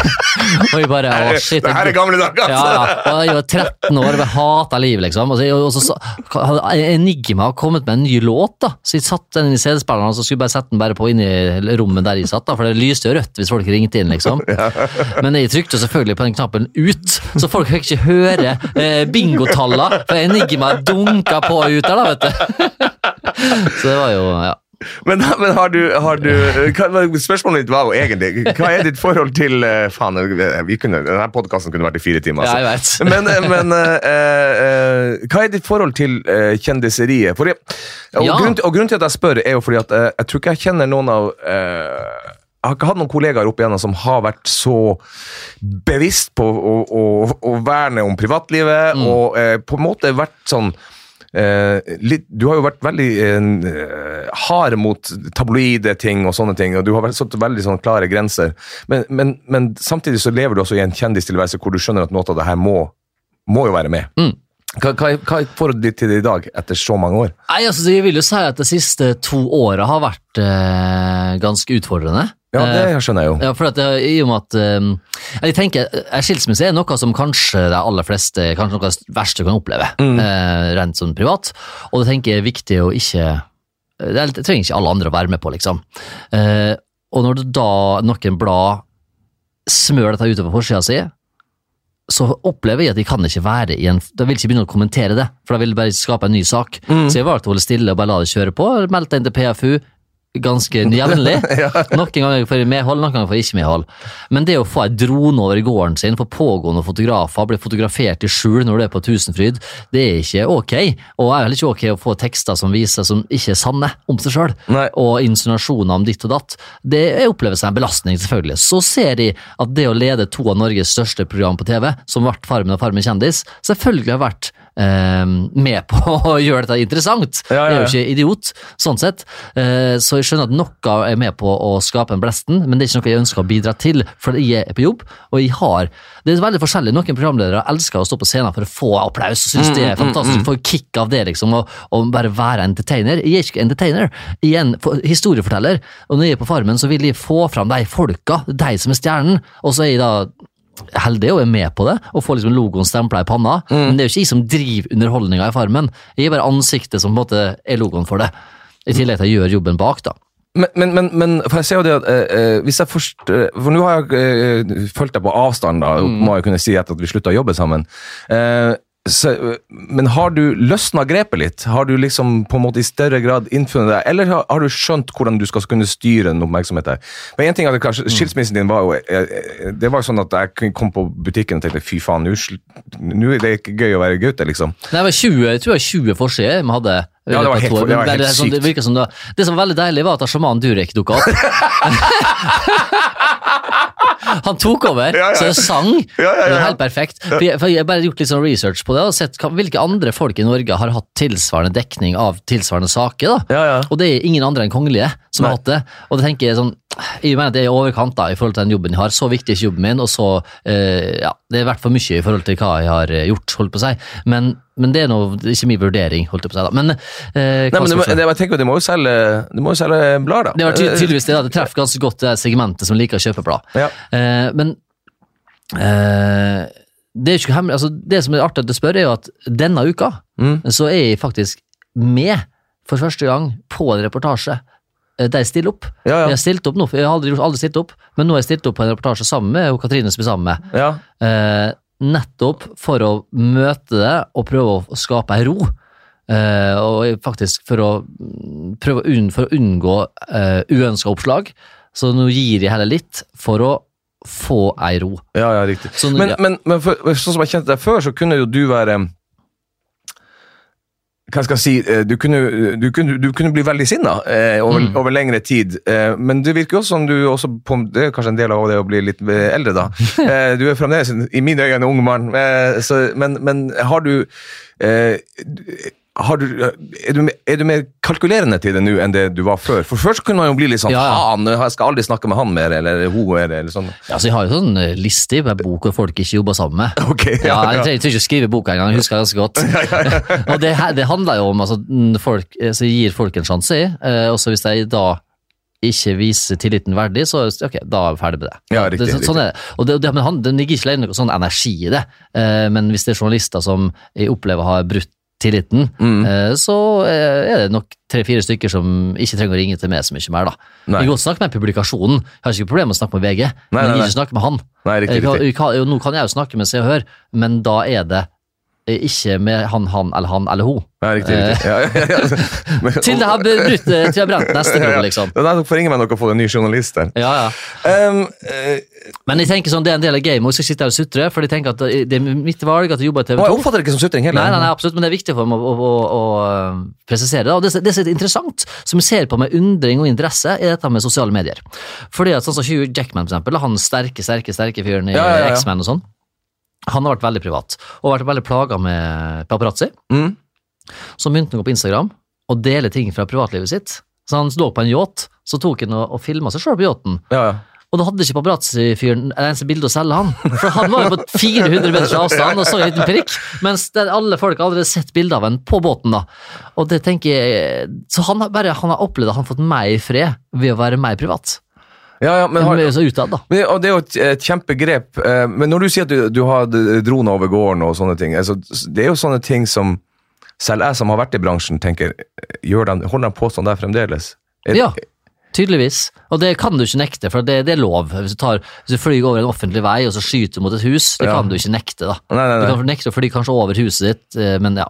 og vi bare å shit. Det her er gamle dager, altså! ja. Og jeg var 13 år og hata livet, liksom. Og så, og så sa- hadde Enigma kommet med en ny låt, da. Så jeg satte den inn i CD-spilleren, og så skulle jeg bare sette den bare på i rommet der jeg satt, da. For det lyste jo rødt hvis folk ringte inn, liksom. Men jeg trykte selvfølgelig på den knappen ut, så folk fikk ikke høre eh, bingotallene. For Enigma dunka på ut der, da, vet du. Så det var jo, ja. Men, men har du, har du hva, Spørsmålet mitt var jo egentlig Hva er ditt forhold til eh, Faen, vi kunne, denne podkasten kunne vært i fire timer. Ja, Altså. jeg vet. Men, eh, men uh, uh, hva er ditt forhold til uh, kjendiseriet? Fordi, og, Ja. grunnen, og grunnen til at jeg spør, er jo fordi at eh, jeg tror ikke jeg kjenner noen av eh, jeg har ikke hatt noen kollegaer opp igjennom som har vært så bevisst på å, å, å verne om privatlivet, Mm. og eh, på en måte vært sånn eh, litt, Du har jo vært veldig eh, hard mot tabloide ting og sånne ting, og du har satt veldig sånn klare grenser. Men, men, men samtidig så lever du også i en kjendistilværelse hvor du skjønner at noe av det her må, må jo være med. Mm. Hva, hva, hva får du til det i dag, etter så mange år? Nei, altså, Jeg vil jo si at de siste to åra har vært eh, ganske utfordrende. Ja, Eh, det skjønner jeg jo. Ja, for at, i og med at um, Jeg tenker, en Skilsmisse er noe som kanskje de aller fleste Kanskje noe av det verste kan oppleve, Mm. eh, rent sånn privat. Og det tenker jeg er viktig å ikke Det, er, trenger ikke alle andre å være med på, liksom. Eh, og når da noen blad smører dette utover forsida si, så opplever jeg at de kan ikke være i en De vil ikke begynne å kommentere det, for da vil det bare skape en ny sak. Mm. Så jeg valgte å holde stille og bare la det kjøre på. Meldte inn til PFU ganske jevnlig. Noen ganger får jeg medhold, noen ganger får jeg ikke medhold. Men det å få ei drone over gården sin for pågående fotografer, bli fotografert i skjul når du er på Tusenfryd, det er ikke ok. Og det er heller ikke ok å få tekster som viser som ikke er sanne om seg sjøl, og insinuasjoner om ditt og datt. Det oppleves som en belastning, selvfølgelig. Så ser de at det å lede to av Norges største program på TV, som ble Farmen og Farmen kjendis, selvfølgelig har vært med på å gjøre dette interessant. Ja, ja, Jeg er jo ikke idiot, sånn sett. Eh, så jeg skjønner at noe er med på å skape en blesten, men det er ikke noe jeg ønsker å bidra til, for jeg er på jobb, og jeg har Det er veldig forskjellig. Noen programledere elsker å stå på scenen for å få applaus, og syns det er fantastisk, får kick av det, liksom, og, og bare være entertainer. Jeg er ikke entertainer, jeg er en historieforteller, og når jeg er på Farmen, så vil jeg få fram de folka, de som er stjernen, og så er jeg da heldig og er med på det, og får liksom logoen stempla i panna. Men det er jo ikke jeg som driver underholdninga i Farmen. Jeg er bare ansiktet som på en måte er logoen for det. I tillegg til å gjøre jobben bak, da. Men, men, men, men for jeg ser jo det at eh, eh, hvis jeg først eh, For nå har jeg eh, fulgt deg på avstand, da, må jeg kunne si etter at vi slutta å jobbe sammen. Eh, så, men har du løsna grepet litt? Har du liksom på en måte i større grad innfunnet deg, eller har, har du skjønt hvordan du skal kunne styre en oppmerksomhet der? Men en ting er kanskje, Skilsmissen din var jo eh, eh, Det var jo sånn at jeg kom på butikken og tenkte fy faen, nå er det ikke gøy å være gutt, liksom. Det var 20, jeg tror det var 20 forsider vi hadde. Ja, det var helt- det var helt sånn, det, det, som det, var- det som var veldig deilig, var at sjaman Durek dukka opp. Han tok over, Ja, ja. så det sang. Ja, ja, ja. Det var helt perfekt. For jeg, for jeg har bare gjort litt sånn research på det, og sett hvilke andre folk i Norge har hatt tilsvarende dekning av tilsvarende saker. da. Ja, ja. Og det er ingen andre enn kongelige som Nei. har hatt det. Og det tenker jeg sånn, jeg mener at det er i overkant da, i forhold til den jobben jeg har. Så viktig er ikke jobben min, og så eh, ja, Det er vært for mye i forhold til hva jeg har eh, gjort, holdt på å si. Men, men det er noe, det er ikke min vurdering, holdt jeg på å si. da. Men, eh, Nei, men det, må- det, jeg tenker jo, det må jo selge, det må jo selge blader, da. det var ty tydeligvis det, da. det treffer ganske godt det segmentet som liker å kjøpe blad. Ja. Eh, men eh, det er ikke hemmelig, altså det som er artig at du spør, er jo at denne uka Mm. så er jeg faktisk med for første gang på en reportasje eh, der jeg stiller opp. Ja, ja. Jeg har stilt opp nå, jeg har aldri, aldri stilt opp, men nå har jeg stilt opp på en reportasje sammen med og Katrine som er sammen med. Ja. Eh, nettopp for å møte det og prøve å skape ei ro. Eh, og faktisk for å prøve å, unn, for å unngå eh, uønska oppslag. Så nå gir jeg heller litt for å få ei ro. Ja, ja, riktig. Sånn, men, men, men for, sånn som jeg kjente deg før, så kunne jo du være hva skal jeg si, eh, du kunne, du kunne, du kunne bli veldig sinna eh, over, Mm. over lengre tid. Eh, men det virker jo som du også på, Det er kanskje en del av det å bli litt eh, eldre, da. Eh, du er fremdeles i mine øyne en ung mann. Eh, så, men, men har du eh, du, er, du, er du mer kalkulerende til det nå enn det du var før? For Først kunne man jo bli litt sånn Ja, ja. Jeg skal aldri snakke med han mer, eller hun mer, eller sånn. Altså, jeg har jo sånn eh, liste i hver bok hvor folk ikke jobber sammen med. Okay, Ja, ja, jeg trenger ikke å skrive boka engang, jeg husker det ganske godt. og det, det handler jo om altså, folk, eh, så jeg gir folk en sjanse eh, og så hvis de da ikke viser tilliten verdig, så ok, da er vi ferdig med det. Ja, riktig, det, så- sånn er det. Og det, det, men han, det ligger ikke lenger noe sånn energi i det, eh, men hvis det er journalister som jeg opplever har brutt tilliten, Mm. eh, så eh, er det nok tre-fire stykker som ikke trenger å ringe til meg så mye mer, da. Nei. Jeg kan godt snakke med publikasjonen, jeg har ikke problemer med å snakke med VG, Nei, men nei, ikke snakke med han. Riktig, riktig. kan, nå kan jeg jo snakke med Se og Hør, men da er det ikke med han, han eller han eller hun. Ja, riktig, riktig. Ja, ja, ja. Men- Til det har brutt, eh, til har brent neste Ja, ja. liksom. Det er derfor ringer meg når dere får en ny journalist der. Ja, ja. Um, uh, Men jeg tenker sånn, det er en del av gamet, jeg skal sitte her og sutre, for jeg tenker at det er mitt valg at jeg jobber i TV 2. jeg 2. oppfatter det ikke som sutring heller. Nei, nei, nei, absolutt, men det er viktig for meg å, å, å, å presisere det. Og det, det som er interessant, som jeg ser på med undring og interesse, er dette med sosiale medier. Fordi at sånn som Hugh Jackman, for eksempel, han sterke, sterke, sterke fyren i Ja, ja, ja. X-Men og sånn, han har vært veldig privat, og vært veldig plaga med paparazzi. Mm. Så begynte han å gå på Instagram og dele ting fra privatlivet sitt. Så han lå på en yacht, så tok han og, og filma seg sjøl på yachten. Ja, ja. Og da hadde ikke paparazzi-fyren et eneste bilde å selge han. For han var jo på 400 meters avstand og så en liten prikk, mens alle folk har aldri sett bilde av han på båten. da. Og det tenker jeg, Så han har, bare, han har opplevd at han har fått mer fred ved å være mer privat. Ja, ja men har, det er utad, da. Men, og det er jo et, et kjempegrep. eh, Men når du sier at du, du har droner over gården og sånne ting, altså, det er jo sånne ting som selv jeg som har vært i bransjen, tenker gjør de, Holder de på sånn der fremdeles? Er- Ja, tydeligvis. Og det kan du ikke nekte, for det, det er lov. Hvis du, tar, hvis du flyr over en offentlig vei og så skyter mot et hus, det Ja. kan du ikke nekte. da. Nei, nei, Du kan nekte å fly kanskje over huset ditt, eh, men ja.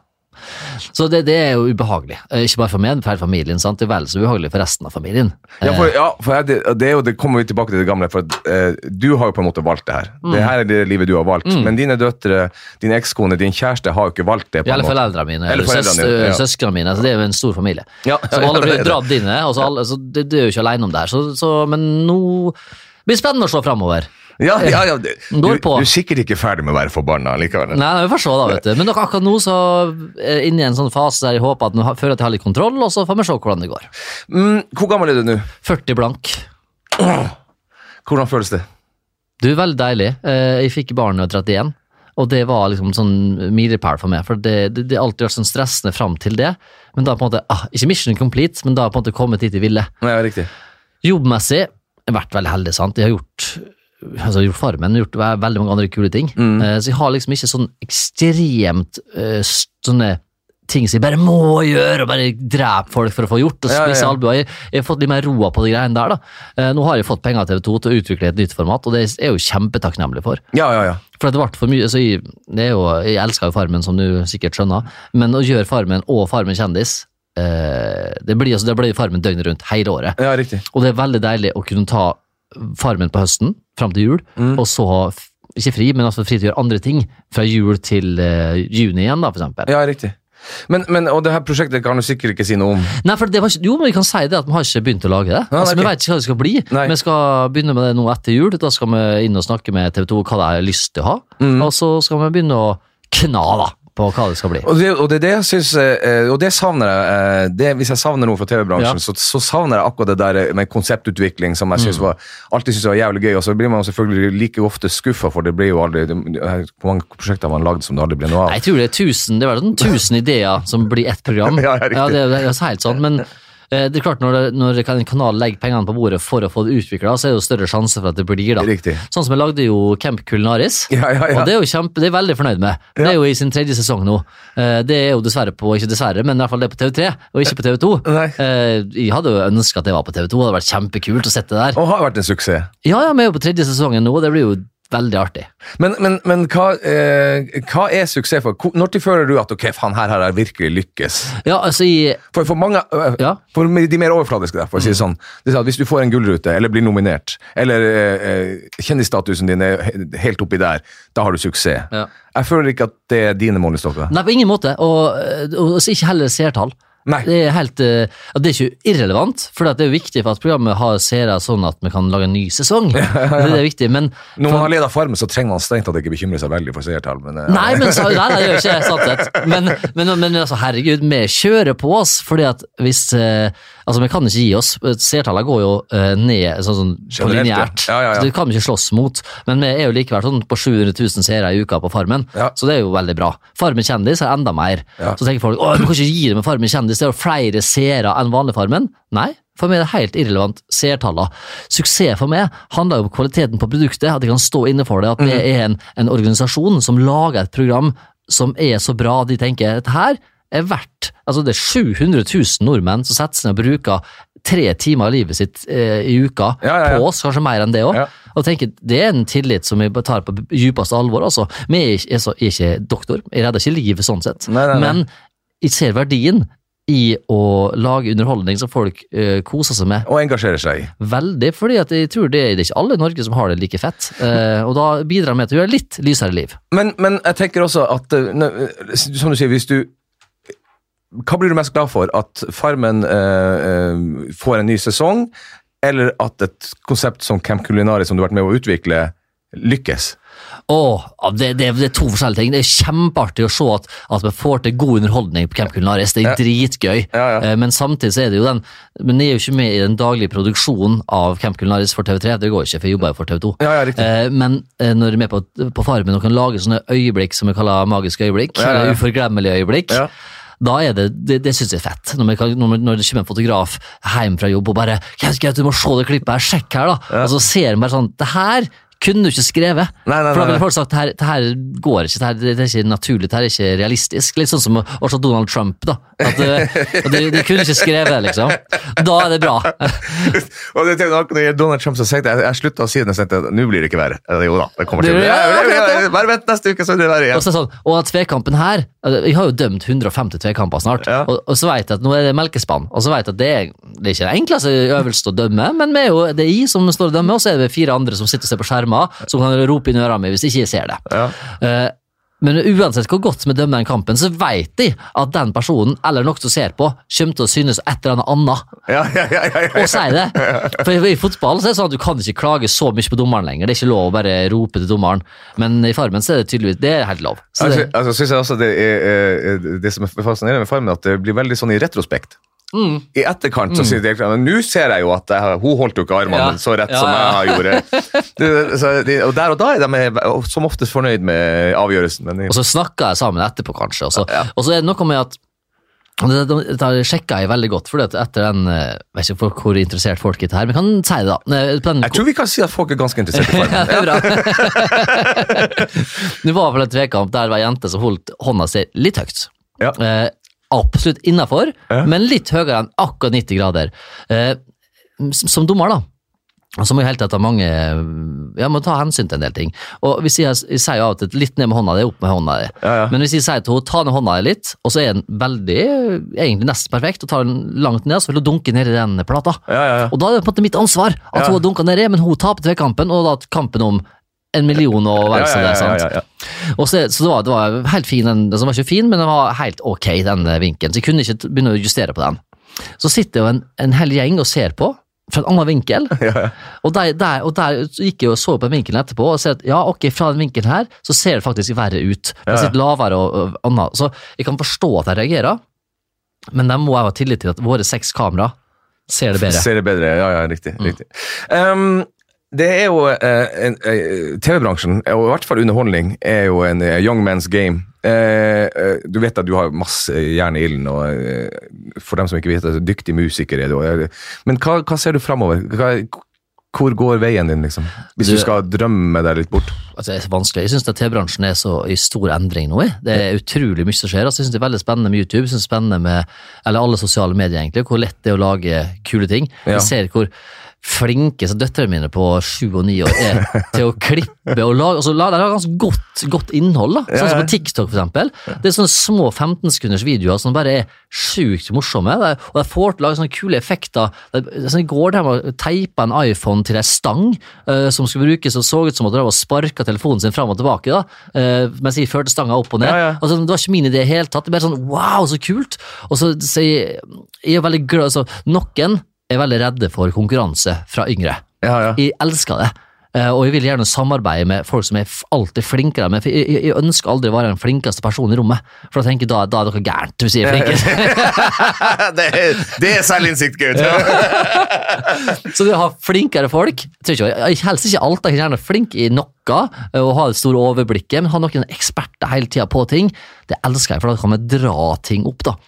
Så det, det er jo ubehagelig. Eh, Ikke bare for meg, men for hele familien. sant? Det er vel så ubehagelig for resten av familien. Ja, for, ja, for jeg, det, det, er jo, det kommer vi tilbake til det gamle, for eh, du har jo på en måte valgt det her. Mm. Det her er det livet du har valgt. Men dine døtre, din ekskone, din kjæreste har jo ikke valgt det. på en Eller foreldrene mine, Eller eller, søs, ja. søsknene mine. Så det er jo en stor familie. Ja, ja, alle blir dratt inn i. så det, Du er jo ikke alene om det her. Så, så, men nå blir det spennende å se framover. Ja, ja, ja. Du, du er sikkert ikke ferdig med å være forbanna likevel. Nei, vi får se, da, vet du. Men dere akkurat nå så er jeg inne i en sånn fase der jeg håper at nå føler at jeg har litt kontroll, og så får vi se hvordan det går. Mm, hvor gammel er du nå? 40 blank. Hvordan føles det? Du, veldig deilig. Eh, Jeg fikk barn da jeg var 31, og det var liksom sånn milepæl for meg. For det, det, alltid vært sånn stressende fram til det. Men da på en måte, ah, Ikke mission complete, men da på en måte kommet dit jeg ville. Nei, riktig. Jobbmessig jeg har vært veldig heldig. sant? Jeg har gjort altså gjort Farmen, gjort veldig mange andre kule ting. Eh, Så jeg har liksom ikke sånn ekstremt uh, sånne ting som jeg bare må gjøre, og bare drepe folk for å få gjort, og Ja, ja, ja. Jeg, jeg har fått litt mer roa på de greiene der. da. Eh, Nå har jeg fått penger av TV 2 til å utvikle et nytt format, og det er jeg jo kjempetakknemlig for. Ja, ja, ja. For det ble for mye, så jeg, det er jo, jeg elsker jo Farmen, som du sikkert skjønner, men å gjøre Farmen og Farmen kjendis, eh, det blir, altså, det blir Farmen døgnet rundt hele året. Ja, riktig. Og det er veldig deilig å kunne ta farmen på høsten, fram til jul, Mm. og så ha ikke fri, men altså fri til å gjøre andre ting fra jul til uh, juni igjen, da, for eksempel. Ja, riktig. Men, men, og det her prosjektet kan du sikkert ikke si noe om. Nei, for det var ikke, jo, men vi kan si det at vi har ikke begynt å lage det. Nei, altså. Vi vet ikke hva det skal bli. Nei. Vi skal begynne med det nå etter jul. Da skal vi inn og snakke med TV 2 hva de har lyst til å ha. Mm. Og så skal vi begynne å kna da, på hva det skal bli. Og det, og det, det synes, eh, og det savner jeg. eh, Det, hvis jeg savner noe fra TV-bransjen, Ja. så, så savner jeg akkurat det der med konseptutvikling som jeg synes Mm. var, alltid synes var jævlig gøy. Og så blir man selvfølgelig like ofte skuffa, for det blir jo aldri Hvor mange prosjekter har man lagd som det aldri blir noe av? Jeg tror det er tusen, det er vel sånn tusen ideer som blir ett program. Ja, ja, riktig. det, er helt sånn, men eh, det er klart når, når en kanal legger pengene på bordet for å få det utvikla, så er det jo større sjanse for at det blir da. Riktig. Sånn som jeg lagde jo Camp Kulinaris, Ja, ja, ja. Og det er jo kjempe, det er veldig fornøyd med. Det er jo i sin tredje sesong nå. Eh, Det er jo dessverre på, ikke dessverre, men i hvert fall det er på TV3, og ikke på TV2. Nei. Eh, Jeg hadde jo ønska at det var på TV2, det hadde vært kjempekult å sette det der. Og har vært en suksess. Ja, ja, vi er jo på tredje sesongen nå, og det blir jo veldig artig. Men, men, men hva, eh, hva er suksess for? Når til føler du at ok, faen, her har jeg virkelig lykkes? Ja, altså i For, for mange, øh, Ja. for de mer overfladiske, der, for å si det sånn. Det er sånn at hvis du får en gullrute, eller blir nominert, eller eh, eh, kjendisstatusen din er helt oppi der, da har du suksess. Ja. Jeg føler ikke at det er dine målestokker. Nei, på ingen måte. Og, og og ikke heller seertall. Nei. Det er helt, eh, at det er ikke irrelevant, for det er jo viktig for at programmet har seere sånn at vi kan lage en ny sesong. Det er viktig, men Når man har ledet Farmen, så trenger man strengt tatt ikke bekymre seg veldig for seertall. Men, eh, Nei, men så, nei, nei, det gjør ikke sant. Men, men, men altså, herregud, vi kjører på oss, fordi at hvis eh, Altså, vi kan ikke gi oss. Seertallene går jo eh, ned sånn, sånn på lineært. Ja, ja, ja. Så det kan vi ikke slåss mot. Men vi er jo likevel sånn på 700 000 seere i uka på Farmen, så det er jo veldig bra. Farmen kjendis er enda mer. Så tenker folk at du kan ikke gi det med Farmen kjendis, det er jo flere seere enn vanlig Farmen. Nei, for meg er det helt irrelevant seertallene. Suksess for meg handler jo om kvaliteten på produktet, at jeg kan stå inne for det, at vi er en, en organisasjon som lager et program som er så bra at de tenker dette her er verdt Altså, det er 700 000 nordmenn som setter seg ned og bruker tre timer av livet sitt eh, i uka Ja, ja, ja. på oss, kanskje mer enn det òg. Og tenker, Det er en tillit som vi tar på djupeste alvor. altså. Vi er ikke, er så- er ikke doktor, jeg redder ikke livet sånn sett, Nei, nei, nei. men jeg ser verdien i å lage underholdning som folk eh, koser seg med. Og engasjerer seg. Veldig, fordi at jeg tror det, det er ikke alle i Norge som har det like fett. Eh, og da bidrar vi til å gjøre litt lysere liv. Men, men jeg tenker også at eh, Som du sier, hvis du Hva blir du mest glad for? At Farmen eh, eh, får en ny sesong, eller at et konsept som Camp Culinari, som du har vært med å utvikle, lykkes. Åh, det, det, det er to forskjellige ting. Det er kjempeartig å se at, at vi får til god underholdning på Camp Culinaris. Det er Ja. dritgøy. Ja, ja. Eh, Men samtidig så er det jo den Men jeg er jo ikke med i den daglige produksjonen av Camp Culinaris for TV3. Det går ikke, for jeg jobber jo for TV2. Ja, ja. Eh, Men eh, når du er med på, på Farmen og kan lage sånne øyeblikk som vi kaller magiske øyeblikk, uforglemmelige øyeblikk, Ja. Da er det, det, det synes jeg er fett. Når, kan, når, det kommer en fotograf hjem fra jobb og bare «Gaut, Gaut, du må se det klippet her, sjekk her, da. Og så ser han bare sånn Det her kunne du ikke skrevet. Nei, nei, For da nei, ville folk sagt det her, det her går ikke, det her, det er ikke naturlig, det her er ikke realistisk. Litt sånn som å å Donald Trump, da. At, eh, de, de kunne ikke skrevet, liksom. Da er det bra. Og det tenkte jeg, når Donald Trump så det, jeg, jeg slutta å si det, jeg tenkte, nå blir det ikke verre. Jo da, det kommer til å Det- bli akkurat det. Bare vent neste uke, så blir det verre Og igjen. så er det sånn, og at tvekampen her vi Jeg har jo dømt 150 tvekamper snart, Ja. og, og så vet jeg at nå er det melkespann. Og så vet jeg at det er, det er ikke den enkleste øvelsen å dømme, men vi er jo, det er jeg som står og dømmer, og så er det fire andre som sitter og ser på skjermer, som kan rope inn i ørene mine hvis ikke jeg ser det. Ja. Eh, men uansett hvor godt vi dømmer den kampen, så vet de at den personen, eller noen som ser på, kommer til å synes et eller annet annet. Ja, ja, ja, ja. Og si det. For i, fotball så er det sånn at du kan ikke klage så mye på dommeren lenger. Det er ikke lov å bare rope til dommeren. Men i Farmen så er det tydeligvis det er helt lov. Så Altså, det, altså, synes jeg også det, er, eh, det som er fascinerende med Farmen, at det blir veldig sånn i retrospekt. Mm. I etterkant så sier direktøren nå ser jeg jo at jeg, hun holdt jo ikke armene Ja. så rett Ja, som ja. jeg gjorde. De, og der og da er de som oftest fornøyd med avgjørelsen. Men og så snakka jeg sammen etterpå, kanskje. Og så, Ja. og så er det noe med at det, sjekka jeg veldig godt, for etter den jeg vet ikke hvor interessert folk er her, men jeg kan si det, da. Eh, den, jeg tror vi kan si at folk er ganske interessert i ja, Farmen. det er bra. det var vel en tvekamp der det var ei jente som holdt hånda si litt høyt. Ja. Eh, absolutt innafor, Ja. men litt høyere enn akkurat 90 grader. Eh, som, dommer, da, så må jeg helt tatt ha mange Jeg må ta hensyn til en del ting. Og hvis jeg, jeg sier jo av og til litt ned med hånda di, opp med hånda di. Ja, ja. Men hvis jeg sier til henne ta ned hånda di litt, og så er den veldig, egentlig nesten perfekt, og tar den langt ned, så vil hun dunke ned i den plata. Ja, ja, ja. Og da er det på en måte mitt ansvar at Ja. hun har dunka nedi, men hun taper tvekampen, og da kampen om en million og vel ja, ja, ja, ja, ja. Og så, så det, var, det var helt fin, den, den var ikke fin, men den var helt ok, den vinkelen. Så jeg kunne ikke begynne å justere på den. Så sitter jo en, en hel gjeng og ser på, fra en annen vinkel. Ja, ja. Og der, der, og der gikk jeg og så på den vinkelen etterpå og ser at ja, ok, fra den vinkelen her, så ser det faktisk verre ut. Det er sitter lavere og, og annet. Så jeg kan forstå at jeg reagerer, men de må jeg ha tillit til at våre seks kamera ser det bedre. Ser det bedre, ja, ja, riktig. riktig. Um, det er jo eh, eh, TV-bransjen, og i hvert fall underholdning, er jo en eh, young man's game. Eh, eh, du vet at du har masse jern i ilden, og eh, for dem som ikke vet det, dyktig musiker er du. Men hva, hva ser du framover? Hvor går veien din, liksom? Hvis du, Du- skal drømme deg litt bort? Altså, det er vanskelig. Jeg syns TV-bransjen er så i stor endring nå. jeg. Det er utrolig mye som skjer. Altså, jeg synes Det er veldig spennende med YouTube, jeg synes det er spennende med eller alle sosiale medier, egentlig, hvor lett det er å lage kule ting. Ja. Jeg ser hvor flinke så døtrene mine på sju og ni år er til å klippe og lage altså, De har ganske godt, godt innhold. da. Sånn som på TikTok, eksempel. Det er sånne små 15 sekunders videoer som bare er sjukt morsomme. Og de får til å lage sånne kule effekter. Sånn, I går med å teipe en iPhone til ei stang uh, som skulle brukes, og så ut som at de sparka telefonen sin fram og tilbake. da, uh, Mens jeg førte stanga opp og ned. Ja, ja. Altså, det var ikke min idé i det hele tatt. Det er bare sånn wow, så kult! Og så, så jeg, jeg er veldig glad altså, Noen er veldig redde for konkurranse fra yngre. Ja, ja. Jeg elsker det. Eh, og jeg vil gjerne samarbeide med folk som er alltid flinkere enn meg. For jeg, jeg, jeg ønsker aldri å være den flinkeste personen i rommet. For da tenker jeg da, da er dere gærent hvis jeg er flinkest. det, er, det er selvinnsikt, Gaut. Så det å ha flinkere folk jeg, Helst ikke alt. Jeg er gjerne flink i noe eh, og ha det store overblikket, men ha noen eksperter hele tida på ting, det elsker jeg, for da kan vi dra ting opp. da.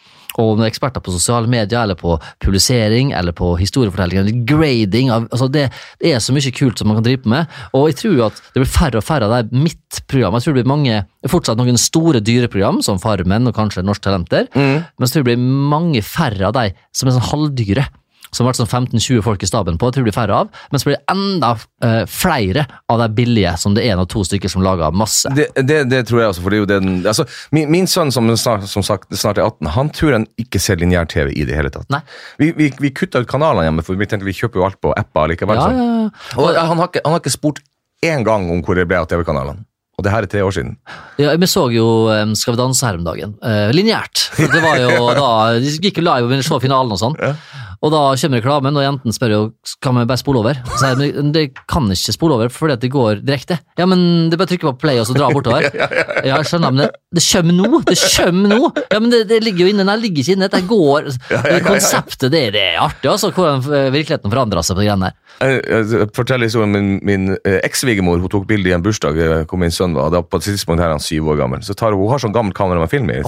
Og med eksperter på sosiale medier, eller på publisering, eller på historiefortelling, eller grading av, altså det, det er så mye kult som man kan drive med. Og jeg tror at det blir færre og færre av de mitt program. Jeg tror det blir mange, fortsatt noen store dyreprogram, som Farmen og kanskje Norske Talenter, men jeg tror det blir mange færre av de som er sånn halvdyre som har vært sånn 15-20 folk i staben på, jeg tror det blir færre av, men så blir det enda eh, flere av de billige, som det er en og to stykker som lager masse. Det, det, det tror jeg også, for det er jo den altså, min, min sønn som snart, som sagt, snart er 18, han tror han ikke ser lineær-TV i det hele tatt. Vi, vi, vi kutta ut kanalene hjemme, for vi tenkte vi kjøper jo alt på apper likevel. Ja, ja, ja. Og han har, ikke, han har ikke spurt én gang om hvor det ble av TV-kanalene. Og det her er tre år siden. ja vi så jo um, Skal vi danse her om dagen. Uh, Lineært. Det var jo da De gikk jo live og ville se finalen og sånn. Ja. Og da kommer reklamen, og jenten spør jo kan vi bare spole over. Så sier de det kan ikke spole over fordi at det går direkte. Ja, men det er bare å trykke på play og så dra bortover. Ja, jeg skjønner, men det, det kommer nå! Det kommer nå! Ja, men det, det ligger jo inne. Nei, det ligger ikke inne. Det går det Konseptet, det, det er artig, altså. Hvordan virkeligheten forandrer seg på de greiene der. Jeg, jeg forteller historien min, min eh, eks-svigermor hun tok bilde i en bursdag eh, hvor min sønn var. Da på et tidspunkt her er han syv år gammel. Så tar hun, hun har sånn gammelt kamera med film i.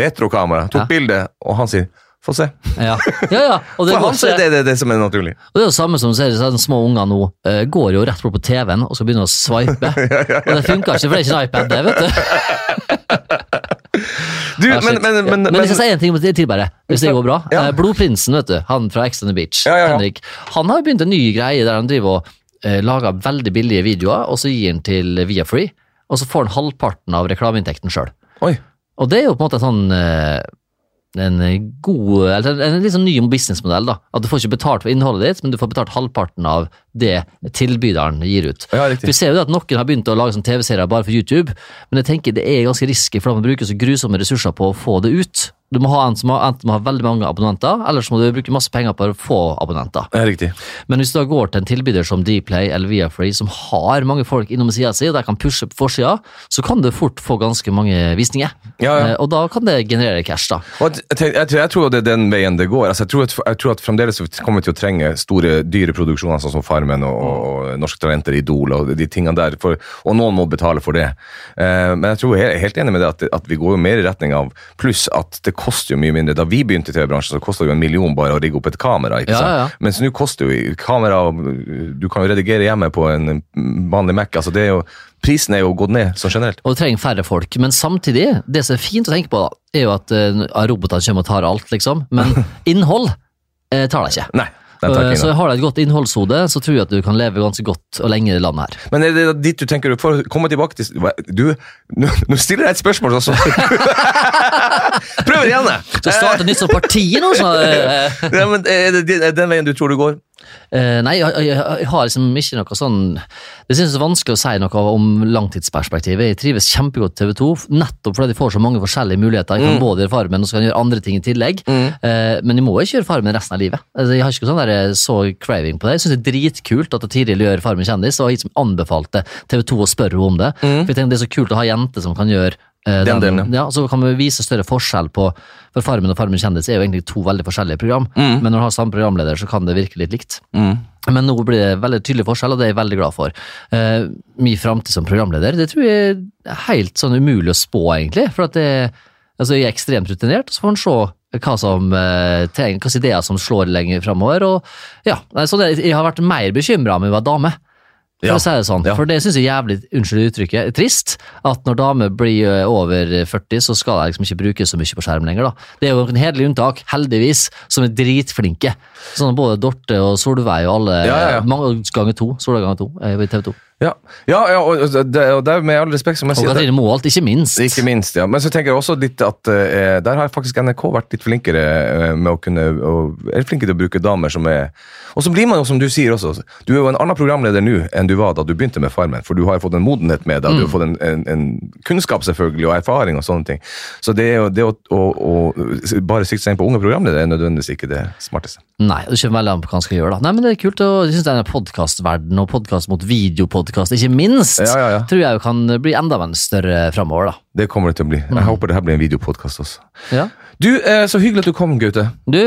Retrokamera. Tok Ja. bilde, og han sier 'få se'. Ja, ja. ja. Det, For han ser er det, det det som er naturlig. og det er jo samme som ser de små unger nå uh, går jo rett bort på TV-en og skal begynne å swipe. Og det funker ikke, for det er ikke en iPad, det, vet du. Du, Ja, men, men, Ja. men, men jeg skal si en ting til bare, hvis det går bra. Ja. Eh, Blodprinsen, vet du, han fra Ex on the Beach, Ja, ja, ja. Henrik, han har begynt en ny greie der han driver og uh, lager veldig billige videoer, og så gir han til Viafree, og så får han halvparten av reklameinntekten sjøl. Og det er jo på en måte sånn eh, en god, eller en litt sånn ny businessmodell. da, At du får ikke betalt for innholdet ditt, men du får betalt halvparten av det tilbyderen gir ut. Ja, Vi ser jo at Noen har begynt å lage sånn TV-serier bare for YouTube, men jeg tenker det er ganske risky, for da må du bruke så grusomme ressurser på å få det ut. Du må ha en som har, enten må ha veldig mange abonnenter, eller så må du bruke masse penger på å få abonnenter. Ja, riktig. Men hvis du da går til en tilbyder som Dplay eller Viafree, som har mange folk innom sida si, og der kan pushe på forsida, så kan du fort få ganske mange visninger. Ja, ja. Eh, Og da kan det generere cash, da. Jeg, tenker- jeg, tror- jeg tror det er den veien det går. Altså, jeg, tror at, jeg tror at fremdeles kommer vi til å trenge store, dyre produksjoner sånn som Farmen og, og Norske Talenter, Idol og de tingene der. For, og noen må betale for det. Eh, men jeg tror jeg er helt enig med det at, at vi går jo mer i retning av Pluss at det koster jo mye mindre. Da vi begynte i TV-bransjen, så kosta det jo en million bare å rigge opp et kamera. ikke sant? ja. Mens nå koster jo kamera Du kan jo redigere hjemme på en vanlig Mac. altså det er jo Prisen er jo gått ned sånn generelt. Og du trenger færre folk. Men samtidig, det som er fint å tenke på, er jo at uh, robotene kommer og tar alt, liksom. Men innhold eh, tar det ikke. Nei. Tar Eh, Så har du et godt innholdshode, så tror jeg at du kan leve ganske godt og lenge i det landet her. Men er det dit du tenker For å komme tilbake til Du, nå stiller jeg et spørsmål, så Prøv igjen! Skal starte nytt som parti nå, så eh, Ja, men er det den veien du tror du går? Eh, nei, jeg, jeg, jeg har liksom ikke noe sånn Det synes jeg er vanskelig å si noe om langtidsperspektivet. Jeg trives kjempegodt TV 2, nettopp fordi de får så mange forskjellige muligheter. Jeg kan både gjøre Farmen og så kan jeg gjøre andre ting i tillegg. Eh, men jeg må ikke gjøre Farmen resten av livet. Altså, jeg har ikke sånn der, eh, så craving på det. Jeg synes det er dritkult at Tiril gjør Farmen kjendis, og jeg anbefalte TV 2 å spørre henne om det. For jeg tenker Det er så kult å ha jenter som kan gjøre eh, Den delen, ja, Så kan vi vise større forskjell på For Farmen og Farmen kjendis er jo egentlig to veldig forskjellige program, men når du har samme programleder, så kan det virke litt likt. Men nå blir det veldig tydelig forskjell, og det er jeg veldig glad for. Eh, min framtid som programleder, det tror jeg er helt sånn umulig å spå, egentlig. For at det, altså jeg er ekstremt rutinert, og så får en se hva som eh, trenger, hvilke ideer som slår lenger framover. Og ja, så det, jeg har vært mer bekymra om jeg var dame. For Ja. å si det sånn. Ja. For det syns jeg er jævlig, unnskyld uttrykket, trist. At når damer blir eh, over 40, så skal de liksom ikke bruke så mye på skjerm lenger. da. Det er jo noen hederlige unntak, heldigvis, som er dritflinke. Sånn både Dorte og Solveig og alle Ja, ja, ja. mange ganger to. Solveig ganger to eh, i TV 2. Ja, ja, ja og, det, og det er med all respekt som jeg Og sier det- Katrine Moholt, ikke minst. Ikke minst, ja. Men så tenker jeg også litt at eh, der har faktisk NRK vært litt flinkere eh, med å kunne og er flinke til å bruke damer som er Og så blir man jo, som du sier også, du er jo en annen programleder nå enn du var da du begynte med Farmen, for du har jo fått en modenhet med deg, du har fått en, en, en kunnskap selvfølgelig, og erfaring og sånne ting. Så det, det å, å, å bare sikte seg inn på unge programledere er nødvendigvis ikke det smarteste. Nei, det kommer veldig an på hva han skal gjøre. da. Nei, men Det er kult, og jeg synes denne podkastverdenen og podkast mot videopodkast, ikke minst, Ja, ja, ja. tror jeg kan bli enda større framover. da. Det kommer det til å bli. Jeg håper det her blir en videopodkast også. Ja. Du, eh, så hyggelig at du kom, Gaute. Du,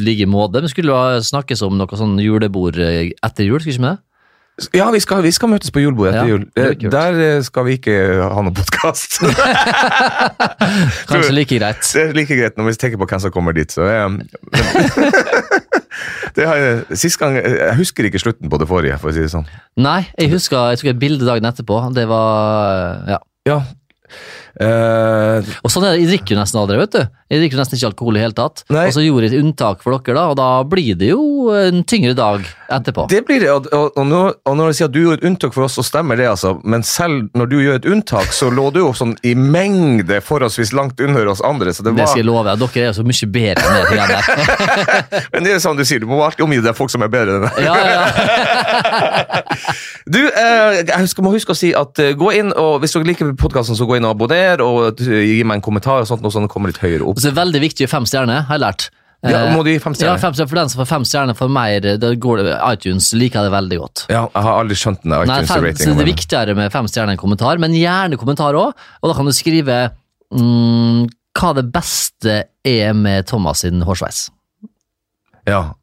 ligger i måte, Vi skulle snakkes om noe sånn julebord eh, etter jul, skulle ikke vi det? Ja, vi skal, vi skal møtes på julebord etter Ja, jul. Eh. Der skal vi ikke ha noen podkast. Kanskje like greit. Det er like greit når vi tenker på hvem som kommer dit. Så, men, det har sist gang, jeg husker ikke slutten på det forrige, for å si det sånn. Nei, jeg husker jeg tok et bilde dagen etterpå. Det var Ja. Ja. Eh, Og sånn er det, Jeg drikker jo nesten aldri, vet du. Jeg drikker jo nesten ikke alkohol i hele tatt. Nei. Og så gjorde jeg et unntak for dere, da, og da blir det jo en tyngre dag etterpå. det blir det, og, og, og, når, og når jeg sier at du gjorde et unntak for oss, så stemmer det, altså. Men selv når du gjør et unntak, så lå du jo sånn i mengde forholdsvis langt under oss andre. Så det Det skal jeg love deg. Dere er jo så mye bedre enn det der. men det er sånn du sier, du må alltid omgi deg folk som er bedre enn deg. Ja, ja. Du, eh, jeg må huske å si at eh, gå inn, og hvis dere liker podkasten, så gå inn og abonner, og eh, gi meg en kommentar og sånt, noe sånn det kommer litt høyere opp. Og så er det veldig viktig å gi fem stjerner, har jeg lært. Ja, Eh, må du gi fem Ja, fem stjerner for den som får fem stjerner for mer, da går det, iTunes liker det veldig godt. Ja, jeg har aldri skjønt den iTunes-ratingen. det er viktigere med fem stjerner enn kommentar, men gjerne kommentar òg. Og da kan du skrive mm, hva det beste er med Thomas sin hårsveis. Ja.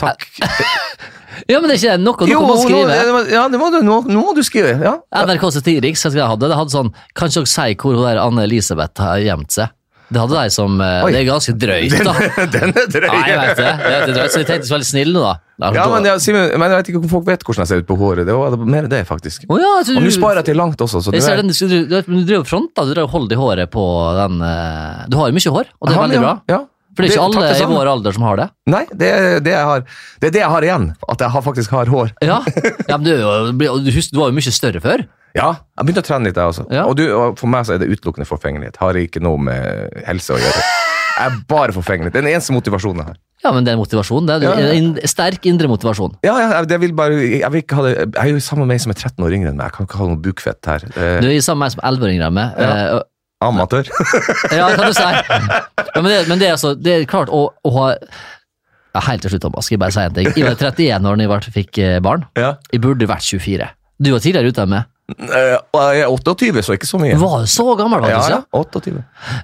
Takk. Ja, men det er ikke. Noe, noe Jo, må skrive. ja, det må du, nå, nå må du skrive. Ja. NRK Satiriks hadde, det hadde sånn Kan ikke dere si hvor hun der Anne Elisabeth har gjemt seg? Det hadde de som eh, Oi. Det er ganske drøyt, da. den er drøy. Nei, jeg vet det. Det er drøyt, så jeg tenkte så veldig snille, da. da Ja, men, ja, Simon, men jeg vet ikke om folk vet hvordan jeg ser ut på håret. Det var mer det, faktisk. Oh, ja, så Og du, nå sparer jeg til langt også. Så du ser den, du, du, du, du driver fronta, du driver holder i håret på den eh, Du har jo mye hår, og det er veldig bra. Ja. For det er ikke alle i vår alder som har det. Nei, det er det jeg har. Det er det jeg har igjen. At jeg har, faktisk har hår. Ja, ja men du, du, husker, du var jo mye større før. Ja, jeg begynte å trene litt, jeg også. Ja. Og, du, og for meg så er det utelukkende forfengelighet. Har ikke noe med helse å gjøre. Jeg er bare forfengelig. Det er den eneste motivasjonen jeg har. Ja, men det er motivasjon. Det er Ja, ja. en sterk indre motivasjon. Ja, ja, jeg- vil bare, jeg, vil ikke ha det, jeg er jo sammen med ei som er 13 år yngre enn meg. Jeg kan ikke ha noe bukfett her. Du er sammen med meg som er 11-åringer med. Ja. eh, amatør. Ja, det kan du si. Ja, men, det, men det er altså Det er klart å, å ha ja, Helt til slutt, Thomas, skal jeg bare si en ting. Jeg var 31 år da jeg fikk eh, barn. ja. Jeg burde vært 24. Du var tidligere ute enn meg. Eh, jeg er 28, så ikke så mye. Var du så gammel, faktisk. ja, Ja, 28.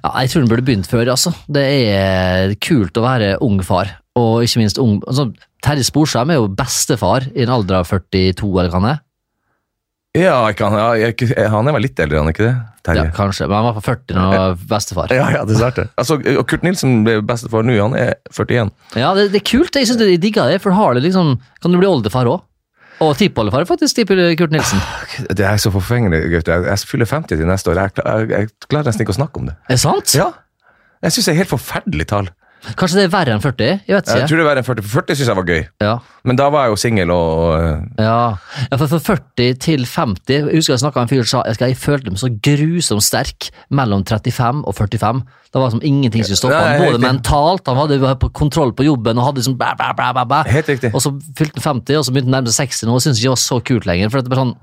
ja. Jeg tror den burde begynt før, altså. Det er kult å være ung far, og ikke minst ung altså, Terje Sporsheim er jo bestefar i en alder av 42, eller hva det er? Ja, han, ja, er han er vel litt eldre, han er ikke det? Ja, kanskje, men han var på 40 når han var bestefar. Ja, ja, dessverre. det. Altså, og Kurt Nilsen ble bestefar nå, han er 41. Ja, det, det er kult. Jeg synes det, jeg digger det, for har det liksom Kan du bli oldefar òg? Og tippoldefar, faktisk, tipper Kurt Nilsen. Det er så forfengelig, gutter. Jeg fyller 50 til neste år. Jeg, jeg, jeg klarer nesten ikke å snakke om det. Er det sant? Ja. Jeg syns det er helt forferdelig tall. Kanskje det er verre enn 40? Jeg vet Jeg tror det er verre enn 40, for 40 syns jeg var gøy. Ja. Men da var jeg jo singel og øh, Ja. ja, for fra 40 til 50 Jeg husker jeg snakka med en fyr som sa jeg, jeg følte meg så grusomt sterk mellom 35 og 45. Det var som ingenting som stoppa ham, både mentalt, han hadde på kontroll på jobben og hadde liksom bæ, bæ, bæ, bæ, bæ. Helt riktig. Og så fylte han 50, og så begynte han å nærme seg 60 nå, og syntes ikke det var så kult lenger. For det bare sånn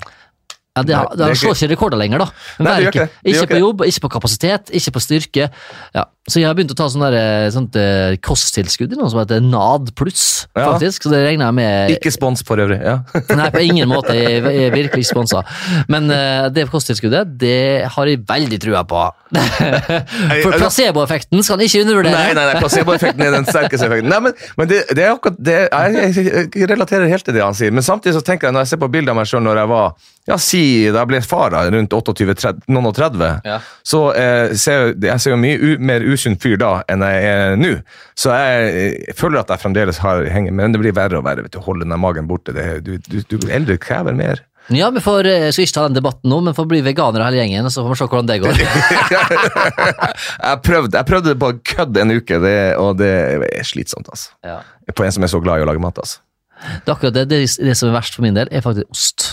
ja, det, Nei, det, slår ikke rekorder lenger, da. Nei, det gjør ikke det. Ikke på jobb, ikke på kapasitet, ikke på styrke. Ja. Så jeg har begynt å ta sånn der, eh, sånt eh, kosttilskudd i noe som heter NAD pluss, Ja. faktisk. Så det regner jeg med Ikke spons for øvrig. Ja. Nei, på ingen måte. Jeg jeg er virkelig ikke sponsa. Men eh, det kosttilskuddet, det har jeg veldig trua på. For placeboeffekten skal en ikke undervurdere. Nei, nei, nei, placeboeffekten er den sterkeste effekten. Nei, men, men det, det er akkurat det, jeg, jeg, jeg relaterer helt til det han sier. Men samtidig så tenker jeg, når jeg ser på bildet av meg sjøl når jeg var ja, si da jeg ble far rundt 28-30, Ja. så eh, ser jeg, jeg ser jo mye u, mer usunn fyr da enn jeg er nå. Så jeg, jeg føler at jeg fremdeles har henger, men det blir verre og verre. vet du, Holde den magen borte. Det, du, du, du eldre krever mer. Ja, vi får, eh, jeg skal ikke ta den debatten nå, men får bli veganere hele gjengen, og så får vi se hvordan det går. jeg, prøvde, jeg prøvde det på kødd en uke, det, og det er slitsomt. altså. Ja. På en som er så glad i å lage mat. altså. Det, det, det som er verst for min del, er faktisk ost.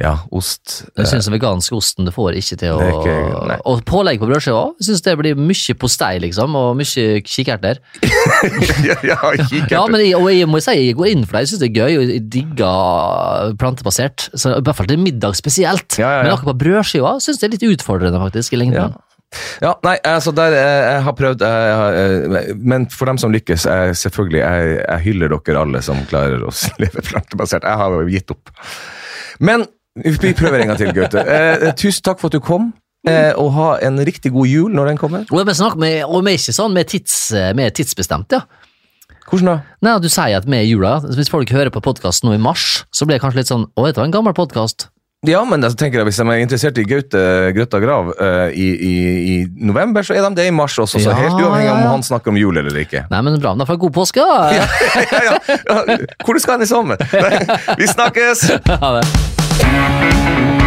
Ja, ost. Jeg synes den veganske osten du får ikke til å ikke- Og pålegg på brødskiva òg. Syns det blir mye postei, liksom, og mye kikerter. ja, ja, kikkert. Ja, men jeg, og jeg må si jeg går inn for det. Jeg syns det er gøy, og jeg digger plantebasert. Så I hvert fall til middag spesielt. Ja, ja. Men akkurat på brødskiva syns det er litt utfordrende, faktisk, i Ja. lengden. Ja, nei, altså der, eh, jeg har prøvd, jeg, har, eh, men for dem som lykkes, jeg, selvfølgelig, jeg, jeg hyller dere alle som klarer å leve plantebasert. Jeg har jo gitt opp. Men vi prøver en gang til, Gaute. Eh, tusen takk for at du kom, eh, og ha en riktig god jul når den kommer. Og vi, med, og vi er ikke sånn med, tids, med tidsbestemt, ja. Hvordan da? Nei, Du sier at vi er jula. Hvis folk hører på podkasten nå i mars, så blir det kanskje litt sånn Å, dette var en gammel podkast. Ja, men jeg tenker jeg, hvis de er interessert i Gaute Grøtta Grav uh, i, i, i november, så er de det i mars også, så Ja, helt uavhengig ja, om han snakker om jul eller ikke. Nei, men bra. Da får jeg god påske, da. ja, ja, ja. Hvor du skal hen i sommer? Vi snakkes! Ha det. Música